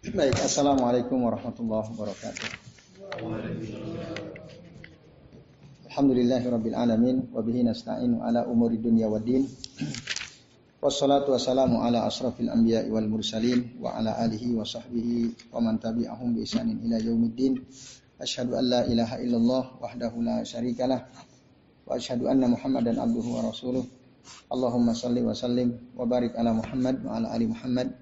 Baik, Assalamualaikum warahmatullahi wabarakatuh. Alhamdulillahi rabbil alamin wa bihi nasta'inu ala umuri dunya waddin. Wassalatu wassalamu ala asrafil anbiya'i wal mursalin wa ala alihi wa sahbihi wa man tabi'ahum bi ihsanin ila yaumiddin. Asyhadu an la ilaha illallah wahdahu la syarikalah wa asyhadu anna Muhammadan abduhu wa rasuluh. Allahumma salli wa sallim wa barik ala Muhammad wa ala ali Muhammad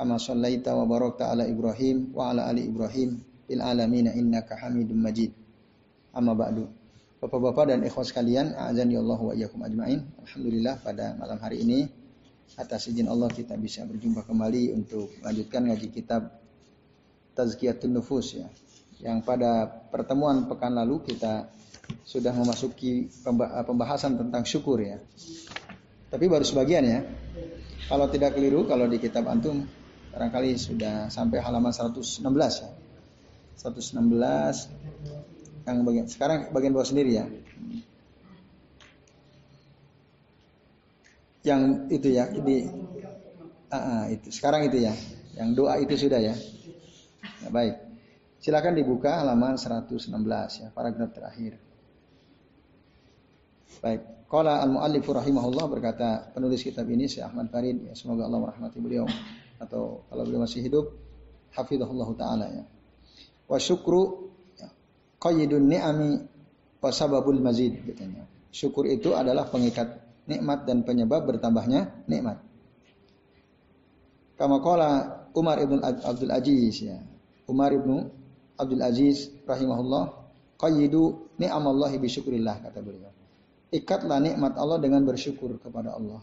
kama sallaita wa barakta ala Ibrahim wa ala ali Ibrahim fil alamin innaka Hamidum Majid. Amma ba'du. Bapak-bapak dan ikhwas sekalian, azan ya Allah wa iyyakum ajmain. Alhamdulillah pada malam hari ini atas izin Allah kita bisa berjumpa kembali untuk melanjutkan ngaji kitab Tazkiyatun Nufus ya. Yang pada pertemuan pekan lalu kita sudah memasuki pembahasan tentang syukur ya. Tapi baru sebagian ya. Kalau tidak keliru, kalau di kitab antum barangkali sudah sampai halaman 116 ya. 116 yang bagian sekarang bagian bawah sendiri ya. Yang itu ya di uh, uh, itu sekarang itu ya. Yang doa itu sudah ya. ya baik. Silakan dibuka halaman 116 ya, paragraf terakhir. Baik, Qala al-muallif rahimahullah berkata penulis kitab ini Syekh Ahmad Farid ya semoga Allah merahmati beliau atau kalau beliau masih hidup hafizahullah taala ya. Wa syukru ya, qayyidun ni'ami wa sababul mazid katanya. Syukur itu adalah pengikat nikmat dan penyebab bertambahnya nikmat. Kama qala Umar ibn Abdul Aziz ya. Umar ibn Abdul Aziz rahimahullah qayyidu ni'amallahi bi syukrillah kata beliau. Ikatlah nikmat Allah dengan bersyukur kepada Allah.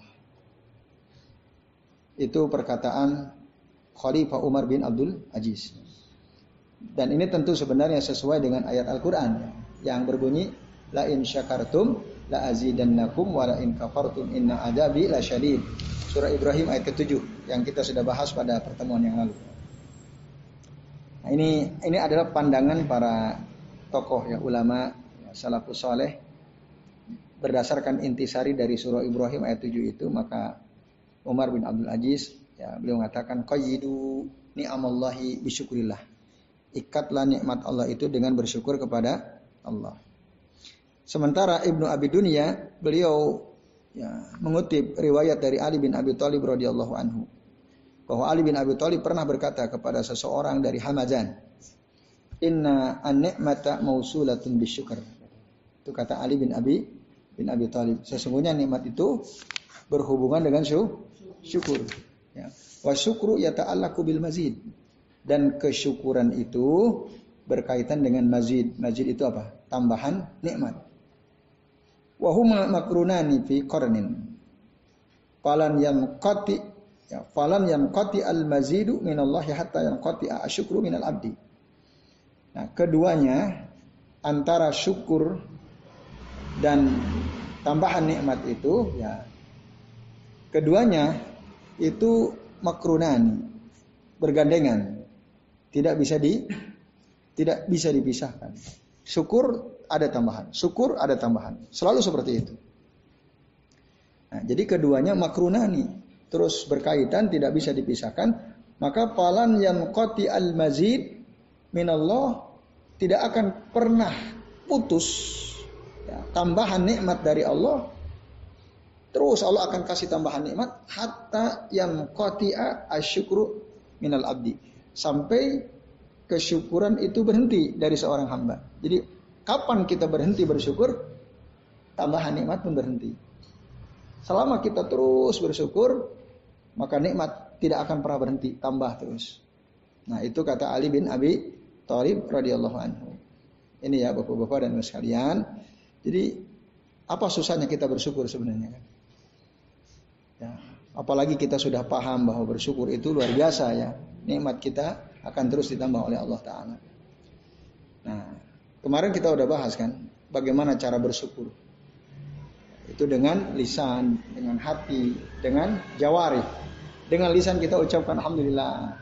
Itu perkataan Khalifah Umar bin Abdul Aziz. Dan ini tentu sebenarnya sesuai dengan ayat Al-Quran yang berbunyi La in syakartum la azidannakum wa la in kafartum inna adabi la syadid. Surah Ibrahim ayat ke-7 yang kita sudah bahas pada pertemuan yang lalu. Nah, ini ini adalah pandangan para tokoh ya ulama ya, salafus saleh berdasarkan intisari dari surah Ibrahim ayat 7 itu maka Umar bin Abdul Aziz ya beliau mengatakan qayyidu ni'amallahi bisyukrillah. Ikatlah nikmat Allah itu dengan bersyukur kepada Allah. Sementara Ibnu Abi Dunya beliau ya, mengutip riwayat dari Ali bin Abi Thalib radhiyallahu anhu bahwa Ali bin Abi Thalib pernah berkata kepada seseorang dari Hamazan, "Inna an-ni'mata mausulatun bisyukr." Itu kata Ali bin Abi bin Abi Thalib. Sesungguhnya nikmat itu berhubungan dengan syukur. Ya. Wa syukru yata'allaqu bil mazid. Dan kesyukuran itu berkaitan dengan mazid. Mazid itu apa? Tambahan nikmat. Wa huma makrunani fi qarnin. Falan yanqati ya falan yanqati al mazidu min Allah hatta yanqati asyukru min al abdi. Nah, keduanya antara syukur dan tambahan nikmat itu ya keduanya itu makrunan bergandengan. Tidak bisa di tidak bisa dipisahkan. Syukur ada tambahan syukur ada tambahan. Selalu seperti itu. Nah, jadi keduanya makrunani terus berkaitan tidak bisa dipisahkan. Maka palan yang koti al mazid minallah tidak akan pernah putus ya, tambahan nikmat dari Allah terus Allah akan kasih tambahan nikmat hatta yang qati'a asyukru minal abdi sampai kesyukuran itu berhenti dari seorang hamba. Jadi kapan kita berhenti bersyukur tambahan nikmat pun berhenti. Selama kita terus bersyukur maka nikmat tidak akan pernah berhenti, tambah terus. Nah, itu kata Ali bin Abi Thalib radhiyallahu anhu. Ini ya Bapak-bapak dan Ibu sekalian, jadi apa susahnya kita bersyukur sebenarnya? Ya, apalagi kita sudah paham bahwa bersyukur itu luar biasa ya. Nikmat kita akan terus ditambah oleh Allah Taala. Nah, kemarin kita udah bahas kan, bagaimana cara bersyukur. Itu dengan lisan, dengan hati, dengan jawari. Dengan lisan kita ucapkan Alhamdulillah.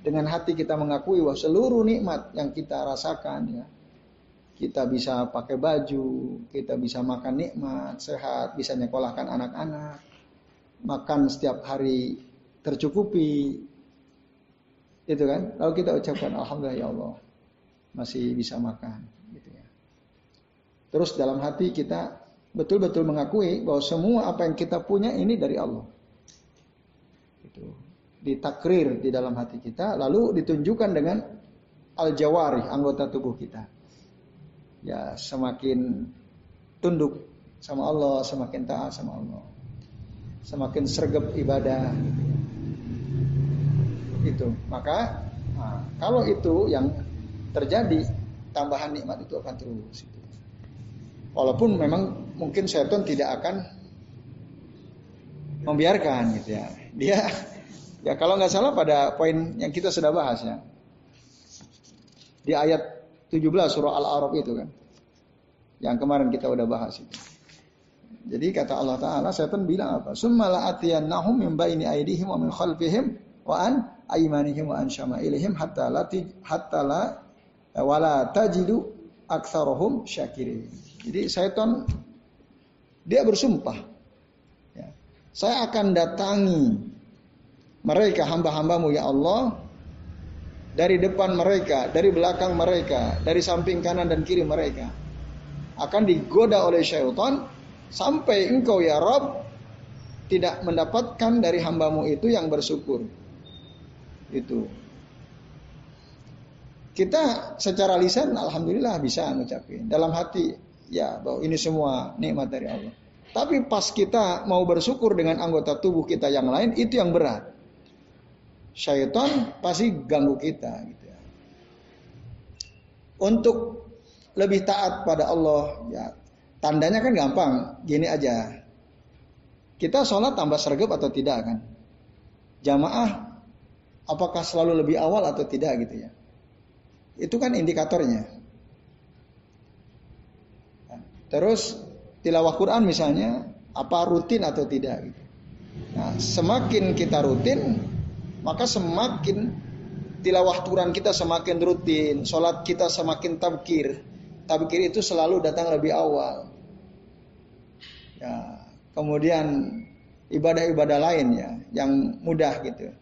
Dengan hati kita mengakui bahwa seluruh nikmat yang kita rasakan ya, kita bisa pakai baju, kita bisa makan nikmat, sehat, bisa nyekolahkan anak-anak, makan setiap hari tercukupi. Itu kan? Lalu kita ucapkan alhamdulillah ya Allah masih bisa makan gitu ya. Terus dalam hati kita betul-betul mengakui bahwa semua apa yang kita punya ini dari Allah. Itu ditakrir di dalam hati kita lalu ditunjukkan dengan al-jawari anggota tubuh kita. Ya, semakin tunduk sama Allah, semakin taat sama Allah. Semakin sergap ibadah gitu ya. Itu. Maka nah, kalau itu yang terjadi tambahan nikmat itu akan terus itu. walaupun memang mungkin setan tidak akan membiarkan gitu ya. Dia ya kalau nggak salah pada poin yang kita sudah bahas ya. Di ayat 17 surah Al-A'raf itu kan. Yang kemarin kita udah bahas itu jadi kata Allah Ta'ala setan bilang apa? Summala atiyannahum min baini aidihim wa min khalfihim wa an aimanihim wa an syama'ilihim hatta la hatta la wala tajidu aktsarohum syakirin. Jadi syaitan dia bersumpah ya, saya akan datangi mereka hamba-hambamu ya Allah dari depan mereka, dari belakang mereka, dari samping kanan dan kiri mereka. Akan digoda oleh syaitan sampai engkau ya Rob tidak mendapatkan dari hambamu itu yang bersyukur. Itu. Kita secara lisan alhamdulillah bisa ngucapin. Dalam hati ya bahwa ini semua nikmat dari Allah. Tapi pas kita mau bersyukur dengan anggota tubuh kita yang lain itu yang berat. Syaitan pasti ganggu kita gitu ya. Untuk lebih taat pada Allah ya tandanya kan gampang gini aja. Kita sholat tambah sergap atau tidak kan? Jamaah apakah selalu lebih awal atau tidak gitu ya. Itu kan indikatornya. Terus tilawah Quran misalnya apa rutin atau tidak gitu. Nah, semakin kita rutin, maka semakin tilawah Quran kita semakin rutin, sholat kita semakin tabkir. Tabkir itu selalu datang lebih awal. Ya, kemudian ibadah-ibadah lain ya yang mudah gitu.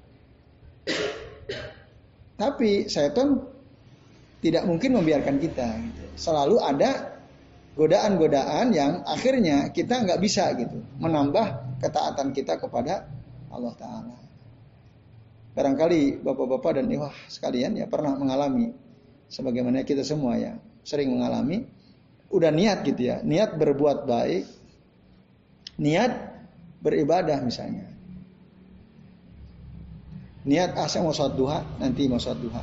Tapi setan tidak mungkin membiarkan kita. Gitu. Selalu ada godaan-godaan yang akhirnya kita nggak bisa gitu menambah ketaatan kita kepada Allah Taala. Barangkali bapak-bapak dan iwah sekalian ya pernah mengalami sebagaimana kita semua ya sering mengalami udah niat gitu ya niat berbuat baik niat beribadah misalnya. Niat ah saya mau sholat duha nanti mau sholat duha.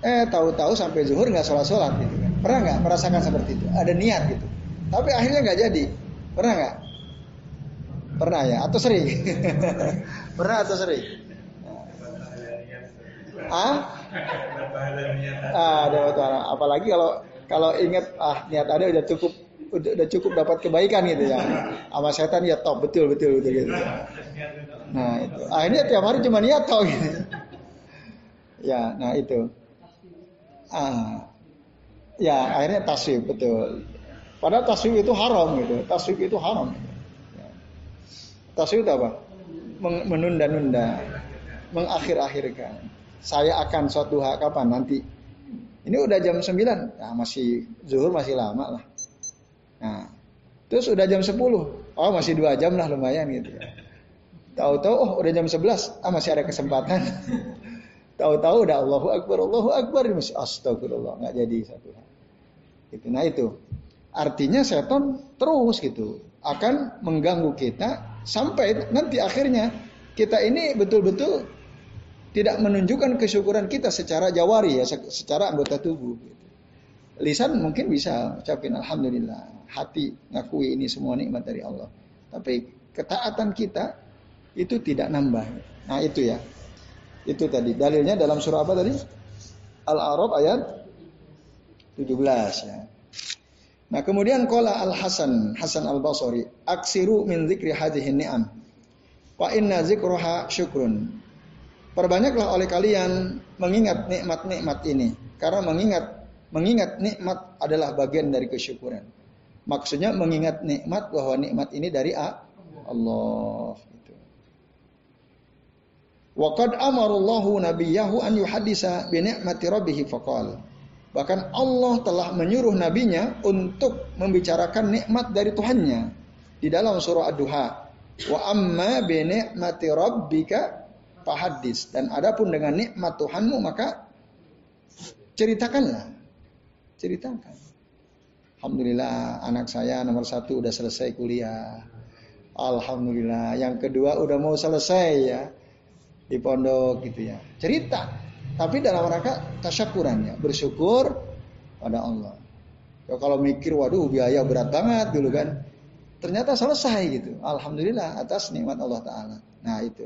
Eh tahu-tahu sampai zuhur nggak sholat sholat gitu kan. Pernah nggak merasakan seperti itu? Ada niat gitu. Tapi akhirnya nggak jadi. Pernah nggak? Pernah ya? Atau sering? Pernah atau sering? Ah ah ada apalagi kalau kalau ingat ah niat ada udah cukup udah, udah cukup dapat kebaikan gitu ya sama setan ya top betul betul betul gitu Nah itu. Akhirnya tiap hari cuma niat tau gitu. Ya, nah itu. Ah, ya akhirnya taswib betul. Padahal taswib itu haram gitu. Taswib itu haram. Taswib itu apa? Menunda-nunda, mengakhir-akhirkan. Saya akan suatu hak kapan nanti. Ini udah jam 9, ya masih zuhur masih lama lah. Nah, terus udah jam 10. Oh, masih dua jam lah lumayan gitu. Tahu-tahu oh udah jam 11, ah masih ada kesempatan. Tahu-tahu udah Allahu Akbar, Allahu Akbar, masih astagfirullah, nggak jadi satu. Gitu. Nah itu. Artinya setan terus gitu akan mengganggu kita sampai nanti akhirnya kita ini betul-betul tidak menunjukkan kesyukuran kita secara jawari ya, secara anggota tubuh. Gitu. Lisan mungkin bisa ucapin alhamdulillah, hati ngakui ini semua nikmat dari Allah. Tapi ketaatan kita itu tidak nambah. Nah itu ya. Itu tadi. Dalilnya dalam surah apa tadi? Al-A'raf ayat 17 ya. Nah kemudian kola Al Hasan Hasan Al Basri aksiru min zikri hadhihi ni'am wa inna zikruha syukrun. Perbanyaklah oleh kalian mengingat nikmat-nikmat ini karena mengingat mengingat nikmat adalah bagian dari kesyukuran. Maksudnya mengingat nikmat bahwa nikmat ini dari Allah. Wa qad amarallahu nabiyahu an yuhaddisa bi ni'mati rabbih faqal. Bahkan Allah telah menyuruh nabinya untuk membicarakan nikmat dari Tuhannya di dalam surah Ad-Duha. Wa amma bi ni'mati rabbika fahaddis. Dan adapun dengan nikmat Tuhanmu maka ceritakanlah. Ceritakan. Alhamdulillah anak saya nomor satu udah selesai kuliah. Alhamdulillah. Yang kedua udah mau selesai ya di pondok gitu ya. Cerita. Tapi dalam rangka tasyakuran ya, bersyukur pada Allah. Ya, kalau mikir waduh biaya berat banget dulu kan. Ternyata selesai gitu. Alhamdulillah atas nikmat Allah taala. Nah, itu.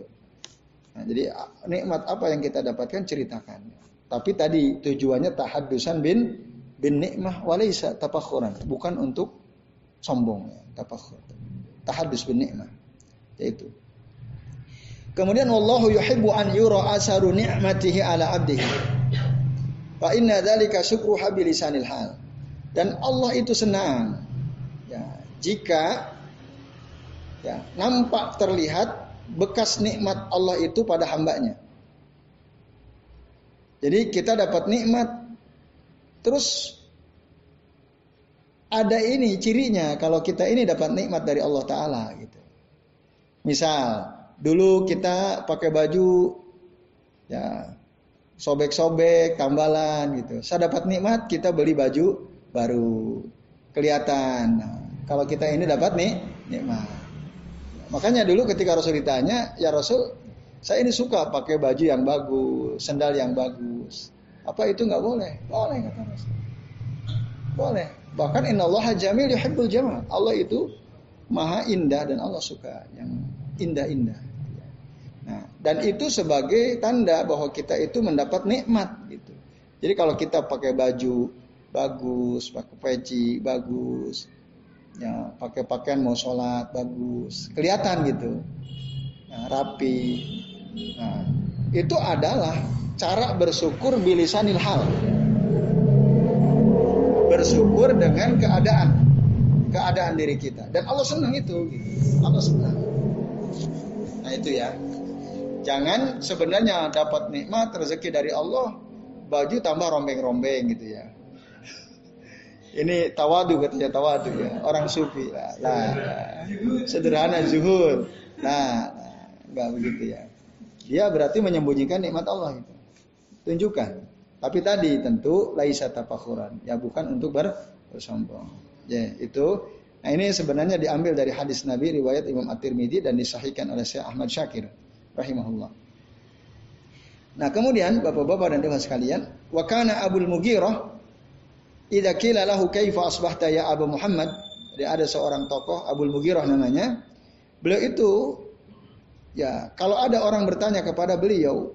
Nah, jadi nikmat apa yang kita dapatkan ceritakan. Tapi tadi tujuannya tahaddusan bin bin nikmah walaysa tafakhuran, bukan untuk sombong ya, tafakhur. Tahaddus bin nikmah. Yaitu Kemudian wallahu yuhibbu an yura asaru ni'matihi ala abdihi. Fa inna dzalika syukru habilisanil hal. Dan Allah itu senang ya, jika ya, nampak terlihat bekas nikmat Allah itu pada hambanya. Jadi kita dapat nikmat terus ada ini cirinya kalau kita ini dapat nikmat dari Allah taala gitu. Misal Dulu kita pakai baju ya sobek-sobek, tambalan gitu. Saya dapat nikmat kita beli baju baru kelihatan. Nah, kalau kita ini dapat nih nikmat. Makanya dulu ketika Rasul ditanya, ya Rasul, saya ini suka pakai baju yang bagus, sendal yang bagus. Apa itu nggak boleh? Boleh kata Rasul. Boleh. Bahkan Inna Allah jamil yuhibbul jamal. Allah itu maha indah dan Allah suka yang indah-indah. Nah, dan itu sebagai tanda bahwa kita itu mendapat nikmat gitu. Jadi kalau kita pakai baju bagus, pakai peci bagus, ya pakai pakaian mau sholat bagus, kelihatan gitu, nah, rapi. Nah, itu adalah cara bersyukur bilisanil hal. Bersyukur dengan keadaan, keadaan diri kita. Dan Allah senang itu. Allah senang. Nah itu ya. Jangan sebenarnya dapat nikmat rezeki dari Allah, baju tambah rombeng-rombeng gitu ya. Ini tawadu katanya tawadu ya, orang sufi lah. Nah, sederhana zuhud. Nah, enggak begitu ya. Dia berarti menyembunyikan nikmat Allah itu. Tunjukkan. Tapi tadi tentu laisa tafakhuran, ya bukan untuk ber bersombong. Ya, itu Nah ini sebenarnya diambil dari hadis Nabi riwayat Imam At-Tirmidzi dan disahihkan oleh Syekh Ahmad Syakir rahimahullah. Nah, kemudian Bapak-bapak dan Dewa sekalian, wa kana Abul Mughirah idza qila lahu kaifa asbahta ya Abu Muhammad? Jadi ada seorang tokoh Abul Mughirah namanya. Beliau itu ya, kalau ada orang bertanya kepada beliau,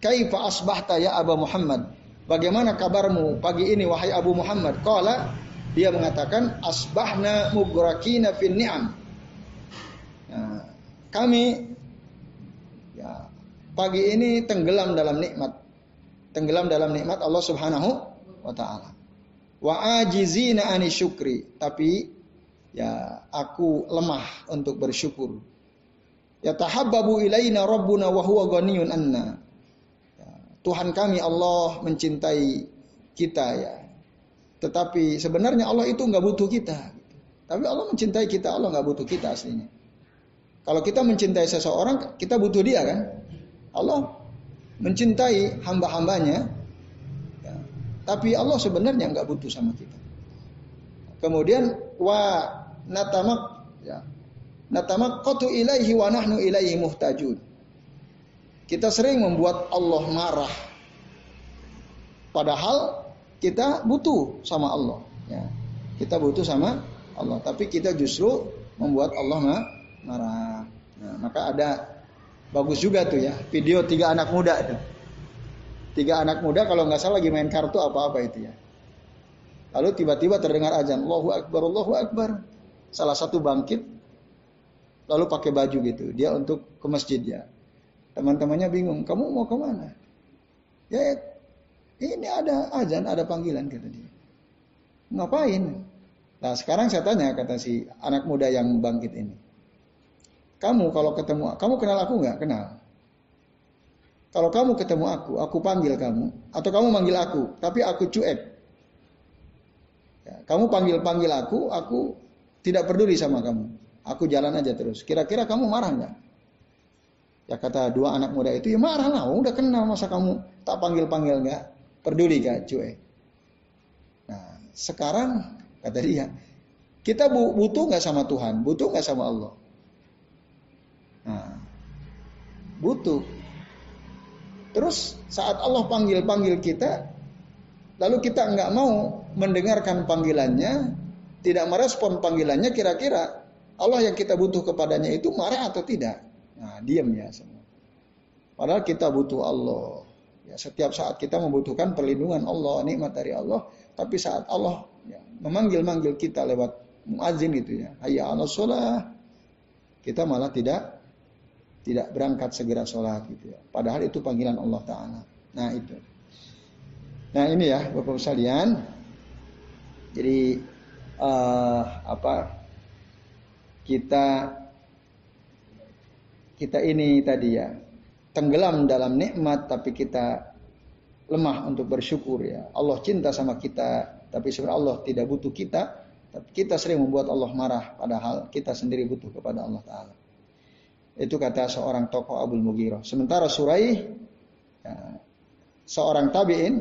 "Kaifa asbahta ya Abu Muhammad?" Bagaimana kabarmu pagi ini wahai Abu Muhammad? Qala dia mengatakan asbahna mugrakina fin ni'am. Nah, kami ya, pagi ini tenggelam dalam nikmat. Tenggelam dalam nikmat Allah Subhanahu wa taala. Wa ajizina ani syukri, tapi ya aku lemah untuk bersyukur. Ya tahabbabu ilaina rabbuna wa huwa ghaniyun anna. Tuhan kami Allah mencintai kita ya tetapi sebenarnya Allah itu nggak butuh kita. Tapi Allah mencintai kita, Allah nggak butuh kita aslinya. Kalau kita mencintai seseorang, kita butuh dia kan? Allah mencintai hamba-hambanya, ya. tapi Allah sebenarnya nggak butuh sama kita. Kemudian wa natamak ya, natamak kotu ilaihi wa nahnu ilaihi muhtajun. Kita sering membuat Allah marah. Padahal kita butuh sama Allah. Ya. Kita butuh sama Allah, tapi kita justru membuat Allah marah. Nah, maka ada bagus juga tuh ya video tiga anak muda tuh. Tiga anak muda kalau nggak salah lagi main kartu apa-apa itu ya. Lalu tiba-tiba terdengar azan, Allahu Akbar, Allahu Akbar. Salah satu bangkit, lalu pakai baju gitu. Dia untuk ke masjid ya. Teman-temannya bingung, kamu mau ke mana? Ya ini ada azan, ada panggilan kata dia. Ngapain? Nah sekarang saya tanya kata si anak muda yang bangkit ini. Kamu kalau ketemu, kamu kenal aku nggak? Kenal. Kalau kamu ketemu aku, aku panggil kamu, atau kamu manggil aku, tapi aku cuek. Ya, kamu panggil-panggil aku, aku tidak peduli sama kamu. Aku jalan aja terus. Kira-kira kamu marah nggak? Ya kata dua anak muda itu, ya marah lah. Udah kenal masa kamu tak panggil-panggil nggak? Peduli gak cuek? Nah, sekarang kata dia, kita butuh nggak sama Tuhan? Butuh nggak sama Allah? Nah, butuh. Terus saat Allah panggil-panggil kita, lalu kita nggak mau mendengarkan panggilannya, tidak merespon panggilannya, kira-kira Allah yang kita butuh kepadanya itu marah atau tidak? Nah, diam ya semua. Padahal kita butuh Allah. Ya, setiap saat kita membutuhkan perlindungan Allah, nikmat dari Allah. Tapi saat Allah ya, memanggil-manggil kita lewat muazin gitu ya, hayya ala sholah, kita malah tidak tidak berangkat segera sholat gitu ya. Padahal itu panggilan Allah Taala. Nah itu. Nah ini ya bapak sekalian. Jadi uh, apa kita kita ini tadi ya tenggelam dalam nikmat tapi kita lemah untuk bersyukur ya. Allah cinta sama kita tapi sebenarnya Allah tidak butuh kita tapi kita sering membuat Allah marah padahal kita sendiri butuh kepada Allah taala. Itu kata seorang tokoh Abdul Mughirah. Sementara Suraih ya, seorang tabi'in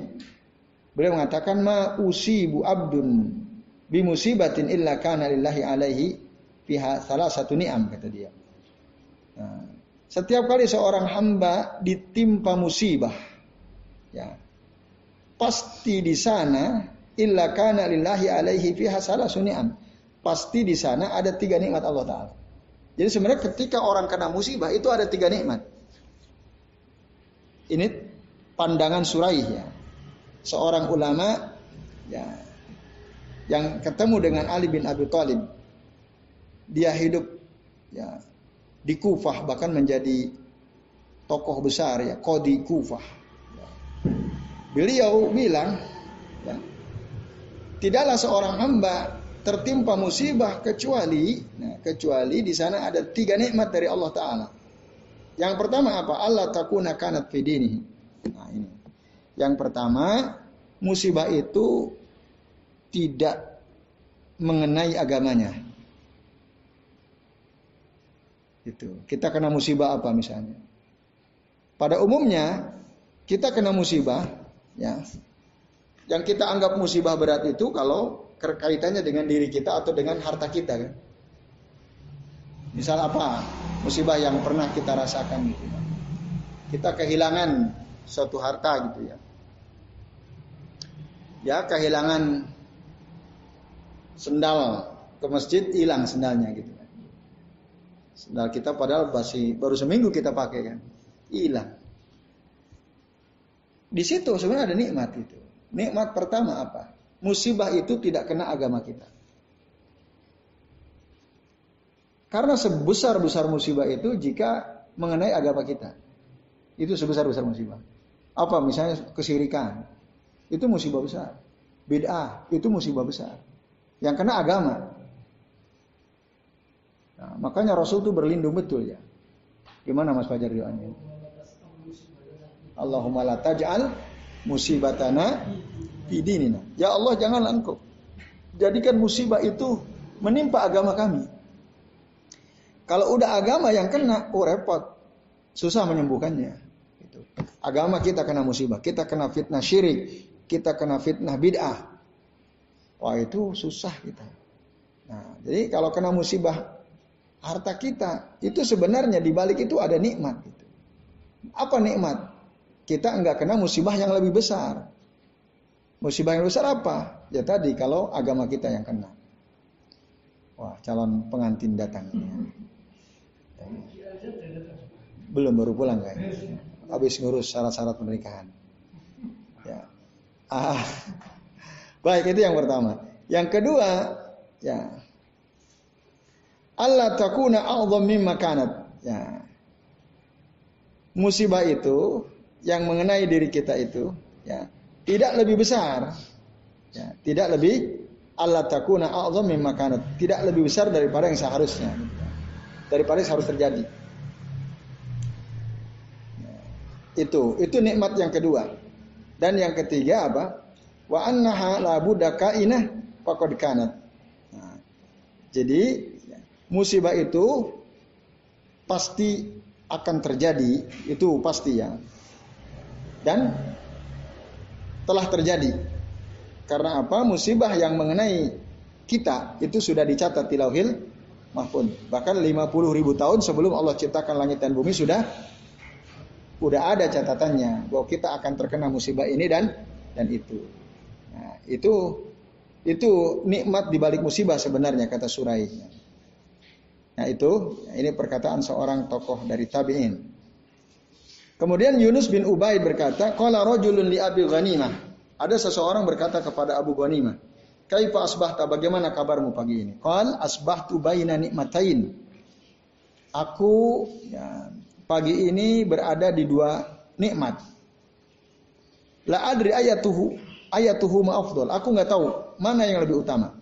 beliau mengatakan ma usibu abdun bi musibatin illa kana lillahi alaihi fiha salah satu ni'am kata dia. Nah, setiap kali seorang hamba ditimpa musibah ya pasti di sana illa kana lillahi alaihi fiha salah ni'am. Pasti di sana ada tiga nikmat Allah taala. Jadi sebenarnya ketika orang kena musibah itu ada tiga nikmat. Ini pandangan Suraih ya. Seorang ulama ya yang ketemu dengan Ali bin Abi Thalib. Dia hidup ya di Kufah bahkan menjadi tokoh besar ya, Qadi Kufah. Beliau bilang ya, tidaklah seorang hamba tertimpa musibah kecuali nah, kecuali di sana ada tiga nikmat dari Allah taala. Yang pertama apa? Allah takuna kanat fidini. Nah, ini. Yang pertama, musibah itu tidak mengenai agamanya. Itu. Kita kena musibah apa misalnya? Pada umumnya kita kena musibah ya. Yang kita anggap musibah berat itu kalau kaitannya dengan diri kita atau dengan harta kita kan. Misal apa? Musibah yang pernah kita rasakan gitu. Kita kehilangan suatu harta gitu ya. Ya, kehilangan sendal ke masjid hilang sendalnya gitu. Sendal kita padahal masih baru seminggu kita pakai kan. Hilang. Di situ sebenarnya ada nikmat itu. Nikmat pertama apa? musibah itu tidak kena agama kita. Karena sebesar-besar musibah itu jika mengenai agama kita. Itu sebesar-besar musibah. Apa misalnya kesirikan. Itu musibah besar. Bid'ah, itu musibah besar. Yang kena agama. Nah, makanya Rasul itu berlindung betul ya. Gimana Mas Fajar doanya? Allahumma la taj'al musibatana fidinina. Ya Allah janganlah engkau jadikan musibah itu menimpa agama kami. Kalau udah agama yang kena, oh repot. Susah menyembuhkannya. Gitu. Agama kita kena musibah, kita kena fitnah syirik, kita kena fitnah bid'ah. Wah itu susah kita. Nah, jadi kalau kena musibah harta kita, itu sebenarnya di balik itu ada nikmat. Gitu. Apa nikmat? Kita enggak kena musibah yang lebih besar. Musibah yang besar apa? Ya tadi kalau agama kita yang kena. Wah, calon pengantin datang. Belum baru pulang kayak. Habis ngurus syarat-syarat pernikahan. Ya. Ah. Baik, itu yang pertama. Yang kedua, ya. Allah takuna a'zam mimma kanat. Ya. Musibah itu yang mengenai diri kita itu, ya tidak lebih besar. Ya, tidak lebih Allah takuna a'zam mimma kanat. Tidak lebih besar daripada yang seharusnya. Daripada yang harus terjadi. Ya. Itu, itu nikmat yang kedua. Dan yang ketiga apa? Wa annaha la budaka inah faqad kanat. Nah, jadi musibah itu pasti akan terjadi, itu pasti ya. Dan telah terjadi. Karena apa? Musibah yang mengenai kita itu sudah dicatat di lauhil mahfud. Bahkan 50 ribu tahun sebelum Allah ciptakan langit dan bumi sudah udah ada catatannya bahwa kita akan terkena musibah ini dan dan itu. Nah, itu itu nikmat di balik musibah sebenarnya kata Surai. Nah itu ini perkataan seorang tokoh dari tabi'in. Kemudian Yunus bin Ubaid berkata, "Qala rajulun li Abi Ghanimah." Ada seseorang berkata kepada Abu Ghanimah, "Kaifa asbahta? Bagaimana kabarmu pagi ini?" Qal asbahtu baina nikmatain. Aku ya, pagi ini berada di dua nikmat. La adri ayatuhu ayatuhu ma'afdol. Aku nggak tahu mana yang lebih utama.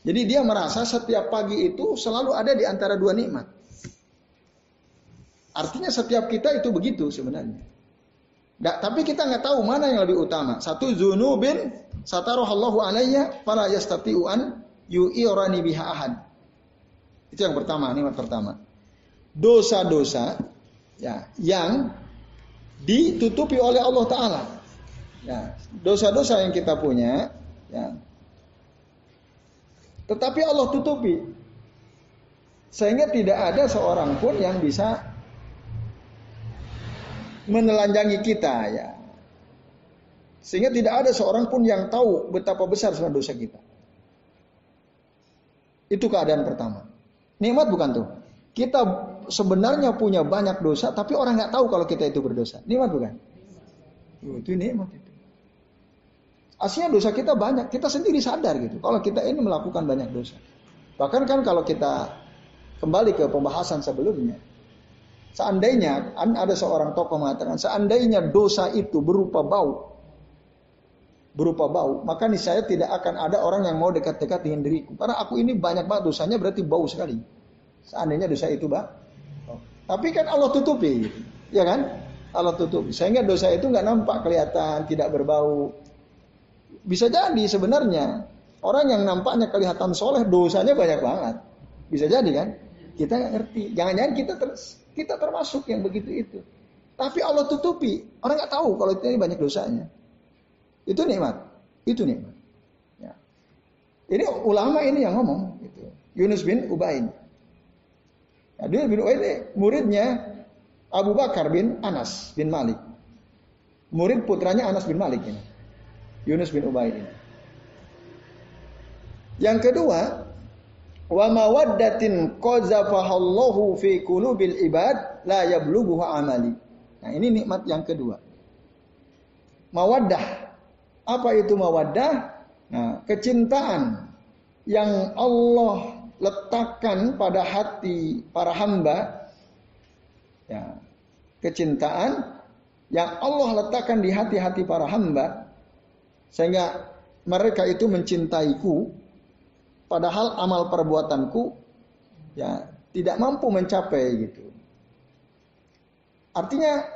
Jadi dia merasa setiap pagi itu selalu ada di antara dua nikmat. Artinya setiap kita itu begitu sebenarnya. Nggak, tapi kita nggak tahu mana yang lebih utama. Satu zunubin satarohallahu alayya fala yastati'u an yu'irani biha ahad. Itu yang pertama, nikmat pertama. Dosa-dosa ya yang ditutupi oleh Allah taala. Ya, dosa-dosa yang kita punya ya, tetapi Allah tutupi. Sehingga tidak ada seorang pun yang bisa menelanjangi kita ya. Sehingga tidak ada seorang pun yang tahu betapa besar sebenarnya dosa kita. Itu keadaan pertama. Nikmat bukan tuh. Kita sebenarnya punya banyak dosa, tapi orang nggak tahu kalau kita itu berdosa. Nikmat bukan? Itu nikmat itu. Aslinya dosa kita banyak, kita sendiri sadar gitu. Kalau kita ini melakukan banyak dosa. Bahkan kan kalau kita kembali ke pembahasan sebelumnya, seandainya ada seorang tokoh mengatakan, seandainya dosa itu berupa bau, berupa bau, maka nih saya tidak akan ada orang yang mau dekat-dekat dengan diriku. Karena aku ini banyak banget dosanya berarti bau sekali. Seandainya dosa itu bau. Tapi kan Allah tutupi, ya kan? Allah tutupi. Sehingga dosa itu nggak nampak kelihatan, tidak berbau. Bisa jadi sebenarnya orang yang nampaknya kelihatan soleh dosanya banyak banget. Bisa jadi kan? Kita nggak ngerti. Jangan-jangan kita ter, kita termasuk yang begitu itu. Tapi Allah tutupi. Orang nggak tahu kalau ini banyak dosanya. Itu nikmat. Itu nikmat. Ya. Ini ulama ini yang ngomong. Gitu. Yunus bin Ubain. Ya, dia bin Ubain muridnya Abu Bakar bin Anas bin Malik. Murid putranya Anas bin Malik ini. Yunus bin Ubaid ini. Yang kedua, wa mawaddatin qazafahallahu fi qulubil ibad la yablughu amali. Nah, ini nikmat yang kedua. Mawaddah. Apa itu mawaddah? Nah, kecintaan yang Allah letakkan pada hati para hamba ya, kecintaan yang Allah letakkan di hati-hati para hamba sehingga mereka itu mencintaiku padahal amal perbuatanku ya tidak mampu mencapai gitu. Artinya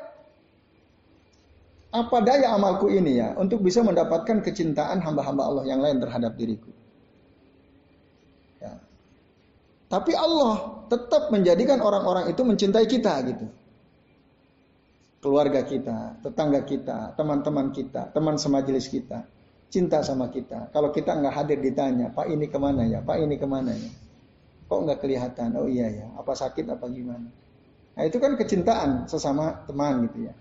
apa daya amalku ini ya untuk bisa mendapatkan kecintaan hamba-hamba Allah yang lain terhadap diriku. Ya. Tapi Allah tetap menjadikan orang-orang itu mencintai kita gitu. Keluarga kita, tetangga kita, teman-teman kita, teman semajelis kita cinta sama kita. Kalau kita nggak hadir ditanya, Pak ini ke mana ya? Pak ini ke mana ya? Kok nggak kelihatan? Oh iya ya, apa sakit apa gimana? Nah itu kan kecintaan sesama teman gitu ya.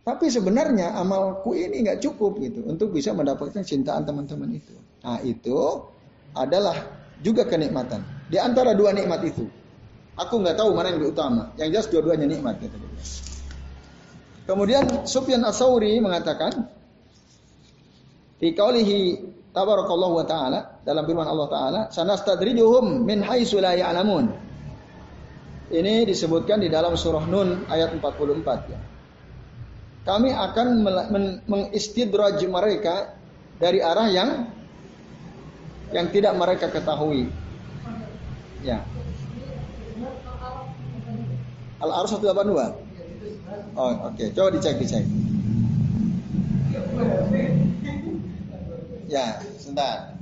Tapi sebenarnya amalku ini nggak cukup gitu untuk bisa mendapatkan cintaan teman-teman itu. Nah itu adalah juga kenikmatan. Di antara dua nikmat itu, aku nggak tahu mana yang lebih utama. Yang jelas dua-duanya nikmat gitu. Kemudian Sufyan Asauri mengatakan, Fi qaulihi tabarakallahu wa ta'ala dalam firman Allah taala, sanastadrijuhum min haitsu la ya'lamun. Ini disebutkan di dalam surah Nun ayat 44 ya. Kami akan mengistidraj mereka dari arah yang yang tidak mereka ketahui. Ya. Al-Araf 182. Oh, oke. Okay. Coba dicek, dicek. Ya, sebentar.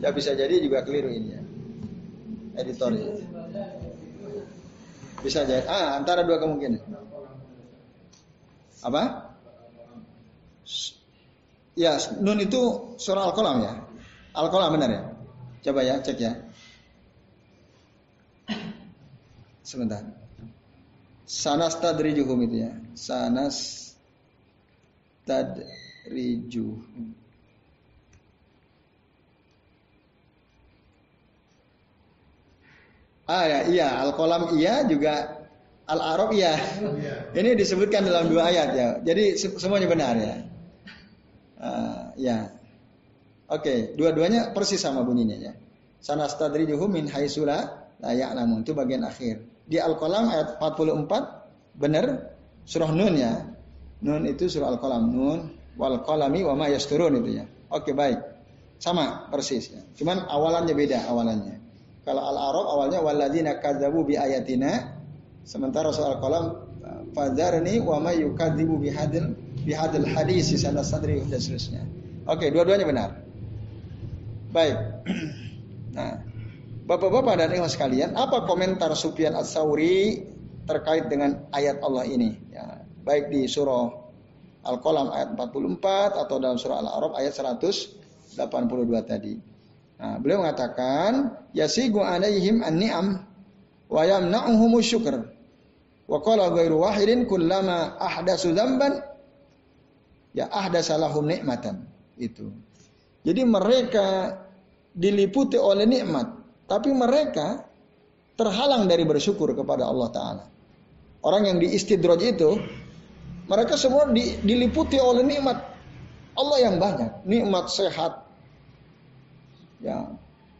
Ya bisa jadi juga keliru ini ya. Editornya. Bisa jadi. Ah, antara dua kemungkinan. Apa? Ya, nun itu surah Al-Qalam ya. Al-Qalam benar ya? Coba ya, cek ya. Sebentar. Sanas tadrijuhum itu ya. Sanas tadrijuhum. Ah ya, iya, al-qalam iya juga al-arab iya. Ini disebutkan dalam dua ayat ya. Jadi semuanya benar ya. Uh, ya. Oke, okay. dua-duanya persis sama bunyinya ya. Sanastadrijuhum min haitsula la ya'lamun. Itu bagian akhir. Di Al-Qalam ayat 44 benar surah Nun ya. Nun itu surah Al-Qalam. Nun wal qalami wa ma yasturun itu ya. Oke, baik. Sama persis ya. Cuman awalannya beda awalannya. Kalau Al-Arab awalnya walladzina kadzabu bi ayatina sementara soal kolam fadarni wa may yukadzibu bi hadil bi hadil hadis sana sadri dan seterusnya. Oke, dua-duanya benar. Baik. Nah, Bapak-bapak dan ibu sekalian, apa komentar Sufyan Ats-Tsauri terkait dengan ayat Allah ini? Ya, baik di surah Al-Qalam ayat 44 atau dalam surah Al-A'raf ayat 182 tadi. Nah, beliau mengatakan yasigu alaihim an-ni'am wa yamna'uhum syukr. Wa qala ghairu wahidin kullama ahdasu dzamban ya ahdasa lahum nikmatan. Itu. Jadi mereka diliputi oleh nikmat, tapi mereka terhalang dari bersyukur kepada Allah taala. Orang yang di istidraj itu mereka semua diliputi oleh nikmat. Allah yang banyak, nikmat sehat, Ya,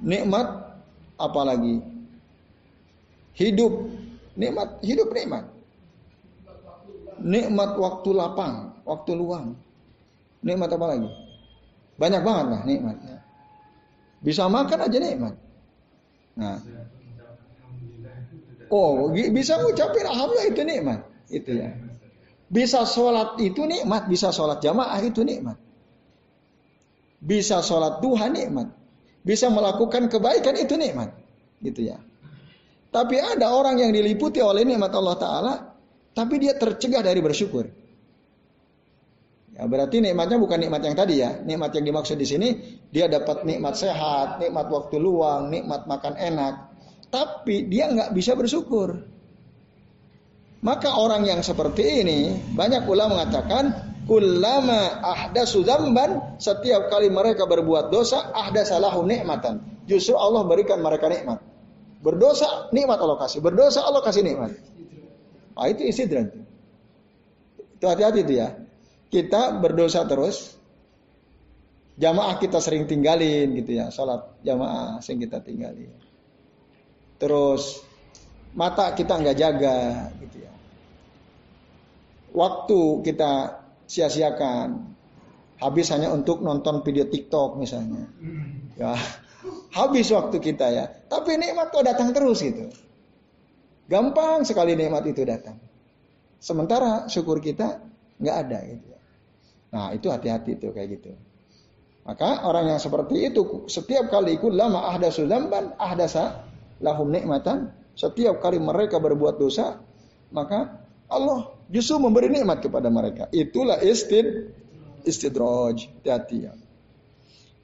nikmat apalagi? Hidup. Nikmat hidup nikmat. Nikmat waktu lapang waktu luang. Nikmat apa lagi? Banyak banget lah nikmatnya. Bisa makan aja nikmat nah oh bisa ngucapin alhamdulillah itu nikmat itu ya bisa sholat itu nikmat bisa sholat jamaah itu nikmat bisa sholat duha nikmat bisa melakukan kebaikan itu nikmat. Gitu ya. Tapi ada orang yang diliputi oleh nikmat Allah Ta'ala, tapi dia tercegah dari bersyukur. Ya, berarti nikmatnya bukan nikmat yang tadi ya. Nikmat yang dimaksud di sini, dia dapat nikmat sehat, nikmat waktu luang, nikmat makan enak. Tapi dia nggak bisa bersyukur. Maka orang yang seperti ini, banyak ulama mengatakan, Kullama ahdasu dzamban, setiap kali mereka berbuat dosa, ahdasalahu nikmatan. Justru Allah berikan mereka nikmat. Berdosa, nikmat Allah kasih. Berdosa, Allah kasih nikmat. Ah itu istidrak. Itu hati-hati itu ya. Kita berdosa terus, jamaah kita sering tinggalin gitu ya, salat jamaah sering kita tinggalin. Terus mata kita nggak jaga gitu ya. Waktu kita sia-siakan. Habis hanya untuk nonton video TikTok misalnya. Ya, habis waktu kita ya. Tapi nikmat kok datang terus gitu. Gampang sekali nikmat itu datang. Sementara syukur kita nggak ada gitu. Nah itu hati-hati itu kayak gitu. Maka orang yang seperti itu setiap kali ikut lama ahda sulamban ahdasa lahum nikmatan. Setiap kali mereka berbuat dosa, maka Allah justru memberi nikmat kepada mereka. Itulah istid istidraj. Hati-hati ya.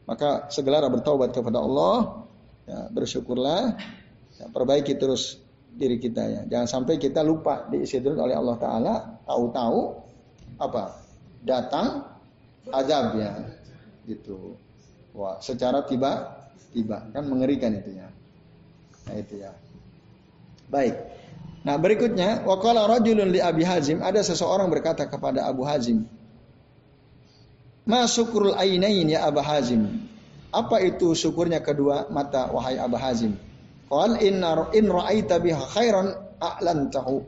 Maka segera bertaubat kepada Allah, ya, bersyukurlah, ya, perbaiki terus diri kita ya. Jangan sampai kita lupa diistidraj oleh Allah Taala, tahu-tahu apa datang azab ya, gitu. Wah, secara tiba tiba kan mengerikan itu ya. Nah itu ya. Baik. Nah berikutnya, wakala rajulun li Abi Hazim, ada seseorang berkata kepada Abu Hazim, Ma syukurul ainain ya Abu Hazim. Apa itu syukurnya kedua mata wahai Abu Hazim? Qal inna in ra'aita biha khairan a'lantahu.